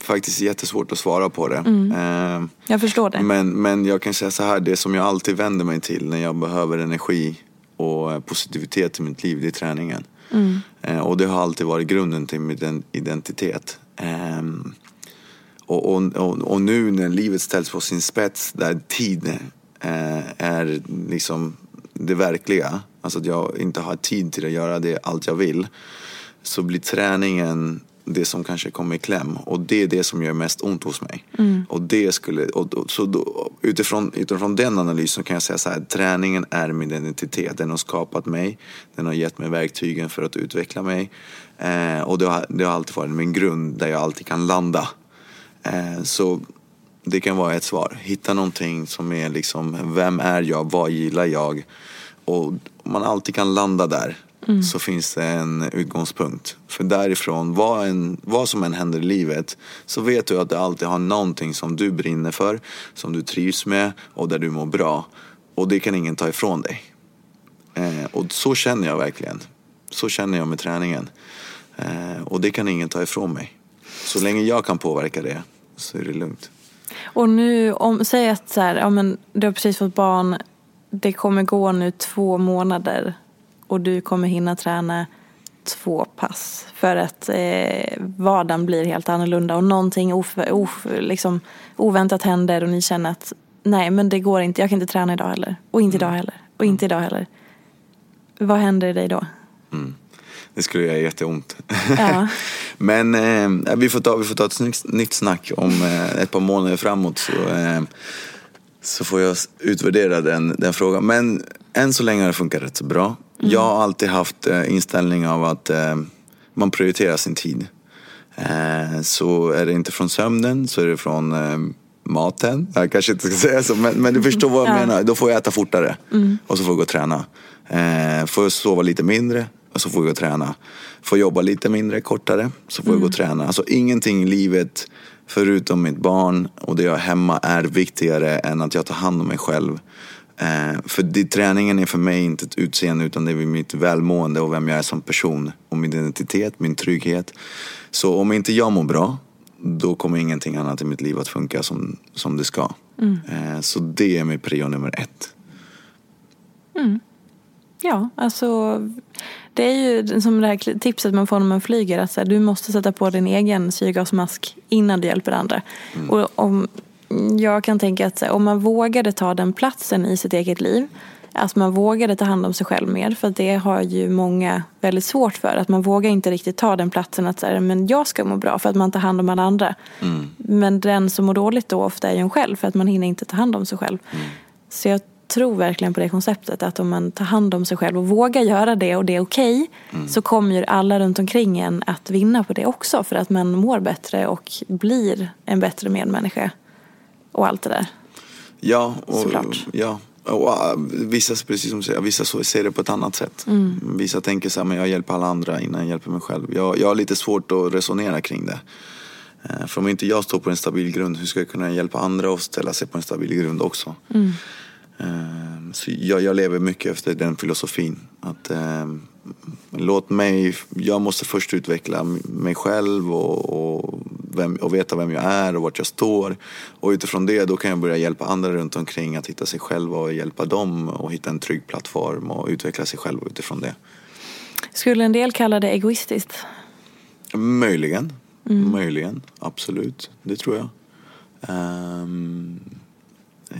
[SPEAKER 2] Faktiskt jättesvårt att svara på det.
[SPEAKER 1] Mm. Eh, jag förstår det.
[SPEAKER 2] Men, men jag kan säga så här, det som jag alltid vänder mig till när jag behöver energi och positivitet i mitt liv, det är träningen. Mm. Eh, och det har alltid varit grunden till min identitet. Ehm, och, och, och, och, nu när livet ställs på sin spets, där tid eh, är liksom det verkliga, alltså att jag inte har tid till att göra det allt jag vill, så blir träningen det som kanske kommer i kläm. Och det är det som gör mest ont hos mig. Och det skulle, och, och, så då, utifrån, utifrån den analysen kan jag säga så här, träningen är min identitet. Den har skapat mig, den har gett mig verktygen för att utveckla mig. Eh, och det har, det har alltid varit min grund där jag alltid kan landa. Eh, så det kan vara ett svar. Hitta någonting som är liksom, vem är jag, vad gillar jag? Och man alltid kan landa där så finns det en utgångspunkt. För därifrån, vad, en, vad som än händer i livet, så vet du att du alltid har någonting som du brinner för, som du trivs med och där du mår bra. Och det kan ingen ta ifrån dig. Eh, och så känner jag verkligen. Så känner jag med träningen. Eh, och det kan ingen ta ifrån mig. Så länge jag kan påverka det så är det lugnt.
[SPEAKER 1] Och nu, om, säg att så här, ja, men du har precis fått barn, det kommer gå nu två månader och du kommer hinna träna två pass för att eh, vardagen blir helt annorlunda och någonting of, of, liksom, oväntat händer och ni känner att nej men det går inte, jag kan inte träna idag heller och inte idag heller och inte idag heller. Vad händer i dig då?
[SPEAKER 2] Det skulle göra jätteont.
[SPEAKER 1] Ja.
[SPEAKER 2] Men eh, vi, får ta, vi får ta ett nytt, nytt snack om eh, ett par månader framåt. Så, eh, så får jag utvärdera den, den frågan. Men än så länge har det funkat rätt så bra. Jag har alltid haft eh, inställning av att eh, man prioriterar sin tid. Eh, så är det inte från sömnen så är det från maten. Jag kanske inte ska säga så men, men du förstår vad jag
[SPEAKER 1] Ja.
[SPEAKER 2] menar. Då får jag äta fortare och så får jag gå och träna. Eh, får jag sova lite mindre och så får jag gå och träna. Får jobba lite mindre, kortare, så får jag gå och träna. Alltså ingenting i livet förutom mitt barn och det jag har hemma är viktigare än att jag tar hand om mig själv. Eh, för det, träningen är för mig inte ett utseende utan det är mitt välmående och vem jag är som person. Och min identitet, min trygghet. Så om inte jag mår bra, då kommer ingenting annat i mitt liv att funka som, som det ska. Eh, så det är min prio nummer ett.
[SPEAKER 1] Ja, alltså det är ju som det här tipset man får när man flyger att så här, du måste sätta på din egen syrgasmask innan du hjälper andra. Och om, jag kan tänka att så om man vågade ta den platsen i sitt eget liv Att man vågade ta hand om sig själv mer. För det har ju många väldigt svårt för. Att man vågar inte riktigt ta den platsen att säga men jag ska må bra för att man tar hand om alla andra. Men den som mår dåligt då ofta är ju en själv för att man hinner inte ta hand om sig själv. Så jag tror verkligen på det konceptet att om man tar hand om sig själv och vågar göra det och det är okej så kommer ju alla runt omkring en att vinna på det också för att man mår bättre och blir en bättre medmänniska och allt det där.
[SPEAKER 2] Ja, och,
[SPEAKER 1] Såklart.
[SPEAKER 2] ja. Och, vissa, precis som säger, vissa ser det på ett annat sätt. Vissa tänker så här, men jag hjälper alla andra innan jag hjälper mig själv. Jag, jag har lite svårt att resonera kring det. Eh, För om inte jag står på en stabil grund, hur ska jag kunna hjälpa andra att ställa sig på en stabil grund också? Eh, Så jag, jag lever mycket efter den filosofin. Att eh, låt mig, jag måste först utveckla mig själv och, och, vem, och veta vem jag är och vart jag står. Och utifrån det då kan jag börja hjälpa andra runt omkring att hitta sig själva och hjälpa dem och hitta en trygg plattform och utveckla sig själv utifrån det.
[SPEAKER 1] Skulle en del kalla det egoistiskt?
[SPEAKER 2] Möjligen, möjligen, absolut, det tror jag. Ehm,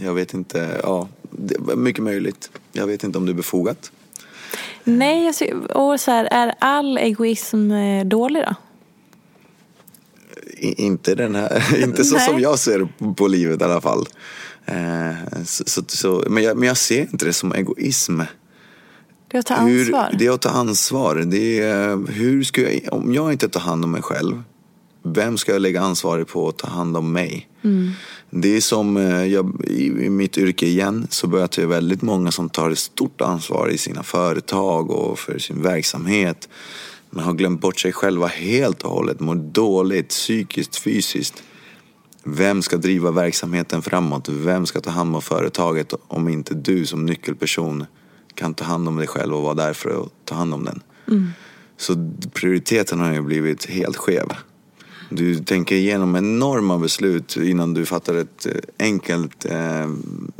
[SPEAKER 2] jag vet inte, ja, mycket möjligt. Jag vet inte om det är befogat.
[SPEAKER 1] Nej, ser, och så här, är all egoism eh, dålig då?
[SPEAKER 2] I, inte den här, inte så
[SPEAKER 1] Nej.
[SPEAKER 2] som jag ser på livet i alla fall. Eh, så, så, så, men, jag, men jag ser inte det som egoism.
[SPEAKER 1] Det är att ta
[SPEAKER 2] Hur,
[SPEAKER 1] ansvar.
[SPEAKER 2] det är att ta ansvar. Det är, hur ska jag, om jag inte tar hand om mig själv, vem ska jag lägga ansvaret på att ta hand om mig? Det är som eh, jag, i, mitt yrke igen så börjar jag väldigt många som tar ett stort ansvar i sina företag och för sin verksamhet. Men har glömt bort sig själva helt och hållet, mår dåligt psykiskt, fysiskt. Vem ska driva verksamheten framåt? Vem ska ta hand om företaget om inte du som nyckelperson kan ta hand om dig själv och vara där för att ta hand om den? Så prioriteten har ju blivit helt skev. Du tänker igenom enorma beslut innan du fattar ett eh, enkelt eh,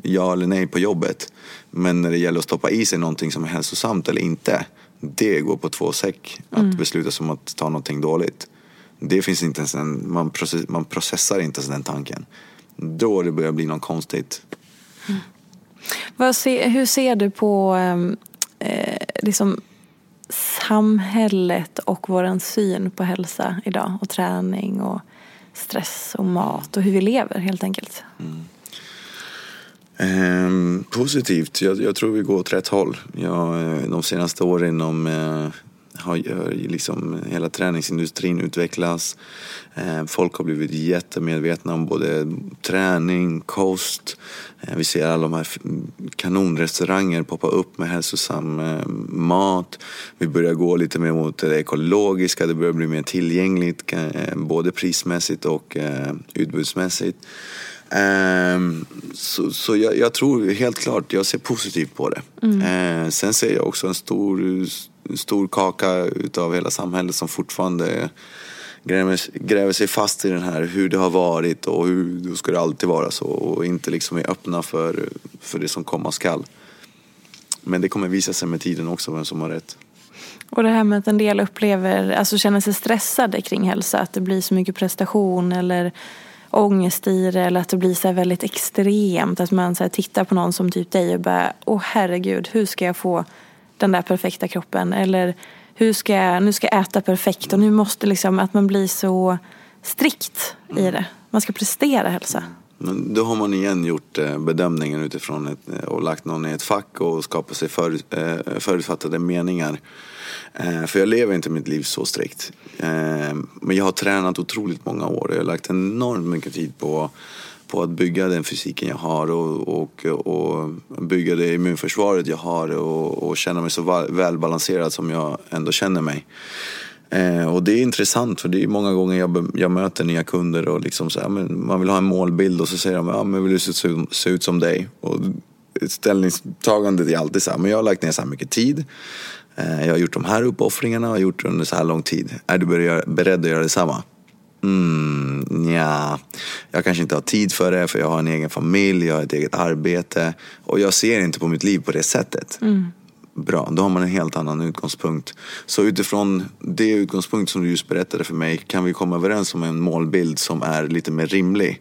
[SPEAKER 2] ja eller nej på jobbet. Men när det gäller att stoppa i sig någonting som är hälsosamt eller inte, det går på två säck. Att besluta som att ta någonting dåligt. Det finns inte ens en, man, process, man processar inte ens den tanken. Då det börjar bli något konstigt.
[SPEAKER 1] Vad se, hur ser du på ehm, eh, liksom samhället och vår syn på hälsa idag och träning och stress och mat och hur vi lever helt enkelt? Mm.
[SPEAKER 2] Eh, positivt. Jag, jag, tror vi går åt rätt håll. Jag, eh, de senaste åren inom eh, har, liksom hela träningsindustrin utvecklats. Eh, folk har blivit jättemedvetna om både träning, kost. Eh, vi ser alla de här kanonrestauranger poppa upp med hälsosam eh, mat. Vi börjar gå lite mer mot det ekologiska. Det börjar bli mer tillgängligt både prismässigt och utbudsmässigt. Så, så jag, jag, tror helt klart, jag ser positivt på det. Mm. Sen ser jag också en stor stor kaka utav hela samhället som fortfarande gräver, gräver sig fast i den här hur det har varit och hur då ska det alltid vara så och inte liksom är öppna för, för det som komma skall. Men det kommer visa sig med tiden också vem som har rätt.
[SPEAKER 1] Och det här med att en del upplever, alltså känner sig stressade kring hälsa, att det blir så mycket prestation eller ångest i det eller att det blir så väldigt extremt. Att man så tittar på någon som typ dig och bara, åh herregud, hur ska jag få den där perfekta kroppen. Eller hur ska jag, nu ska jag äta perfekt och nu måste liksom att man blir så strikt i det. Man ska prestera hälsa.
[SPEAKER 2] Men då har man igen gjort eh, bedömningen utifrån ett, eh, och lagt någon i ett fack och skapat sig för, eh, förutfattade meningar. För jag lever inte mitt liv så strikt. Men jag har tränat otroligt många år. Jag har lagt enormt mycket tid på på att bygga den fysiken jag har och, och, och bygga det immunförsvaret jag har och, och känna mig så välbalanserad som jag ändå känner mig. Eh, och det är intressant för det är många gånger jag, jag möter nya kunder och liksom så här, men man vill ha en målbild och så säger de ja, men vill du se, se ut som dig? Och ställningstagandet är alltid så här, men jag har lagt ner så här mycket tid. Eh, jag har gjort de här uppoffringarna och gjort det under så här lång tid. Är du beredd att göra detsamma? Mm, ja, jag kanske inte har tid för det för jag har en egen familj, jag har ett eget arbete och jag ser inte på mitt liv på det sättet. Mm. Bra, då har man en helt annan utgångspunkt. Så utifrån det utgångspunkt som du just berättade för mig kan vi komma överens om en målbild som är lite mer rimlig.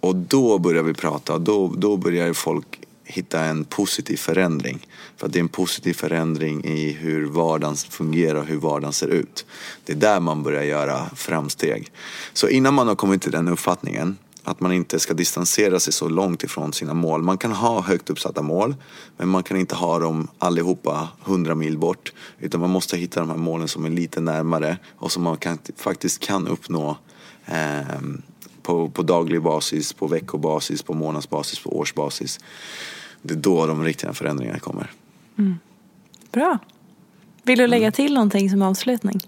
[SPEAKER 2] Och då börjar vi prata, då, då börjar folk hitta en positiv förändring. För att det är en positiv förändring i hur vardagen fungerar och hur vardagen ser ut. Det är där man börjar göra framsteg. Så innan man har kommit till den uppfattningen att man inte ska distansera sig så långt ifrån sina mål. Man kan ha högt uppsatta mål men man kan inte ha dem allihopa hundra mil bort. Utan man måste hitta de här målen som är lite närmare och som man kan, faktiskt kan uppnå eh, på, på daglig basis, på veckobasis, på månadsbasis, på årsbasis. Det är då de riktiga förändringarna kommer. Mm.
[SPEAKER 1] Bra. Vill du lägga till någonting som avslutning?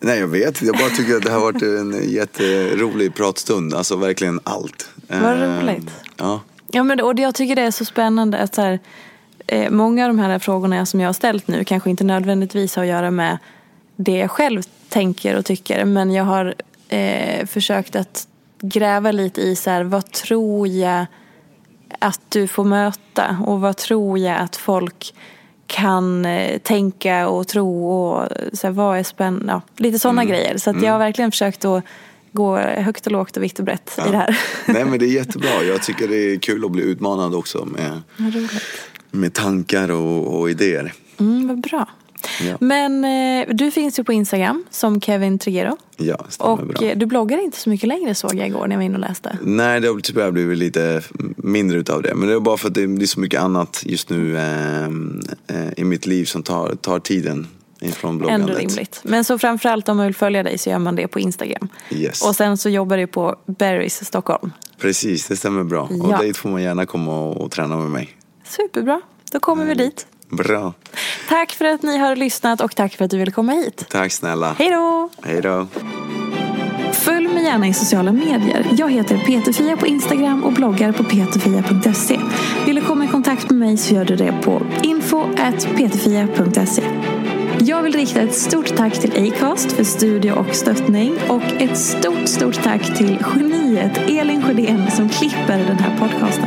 [SPEAKER 2] Nej, jag vet Jag bara tycker att det har varit en jätterolig pratstund. Alltså verkligen allt.
[SPEAKER 1] Vad eh, roligt. Ja. ja men, och jag tycker det är så spännande att så här, eh, många av de här frågorna som jag har ställt nu kanske inte nödvändigtvis har att göra med det jag själv tänker och tycker. Men jag har eh, försökt att gräva lite i så här, vad tror jag att du får möta och vad tror jag att folk kan eh, tänka och tro och så här, vad är spännande. Ja, lite sådana mm. grejer. Så att jag har mm. verkligen försökt att gå högt och lågt och vitt och brett ja. i det här.
[SPEAKER 2] Nej men det är jättebra. Jag tycker det är kul att bli utmanad också med, med tankar och, och idéer.
[SPEAKER 1] Mm, vad bra. Ja. Men eh, du finns ju på Instagram som Kevin Trigero.
[SPEAKER 2] Ja,
[SPEAKER 1] och
[SPEAKER 2] bra.
[SPEAKER 1] Eh, du bloggar inte så mycket längre såg jag igår när jag var inne och läste.
[SPEAKER 2] Nej, det har tyvärr blivit lite mindre utav det. Men det är bara för att det är så mycket annat just nu eh, eh, i mitt liv som tar, tar tiden ifrån bloggandet.
[SPEAKER 1] Ändå rimligt. Men så framförallt om man vill följa dig så gör man det på Instagram.
[SPEAKER 2] Yes.
[SPEAKER 1] Och sen så jobbar du på Berries Stockholm.
[SPEAKER 2] Precis, det stämmer bra. Ja. Och dit får man gärna komma och, och träna med mig.
[SPEAKER 1] Superbra, då kommer mm. vi dit.
[SPEAKER 2] Bra.
[SPEAKER 1] Tack för att ni har lyssnat och tack för att du ville komma hit.
[SPEAKER 2] Tack snälla.
[SPEAKER 1] Hej då.
[SPEAKER 2] Hej då.
[SPEAKER 1] Följ mig gärna i sociala medier. Jag heter Peterfia på Instagram och bloggar på peterfia.se. Vill du komma i kontakt med mig så gör du det på info.peterfia.se. Jag vill rikta ett stort tack till Acast för studio och stöttning och ett stort, stort tack till geniet Elin Sjödén som klipper den här podcasten.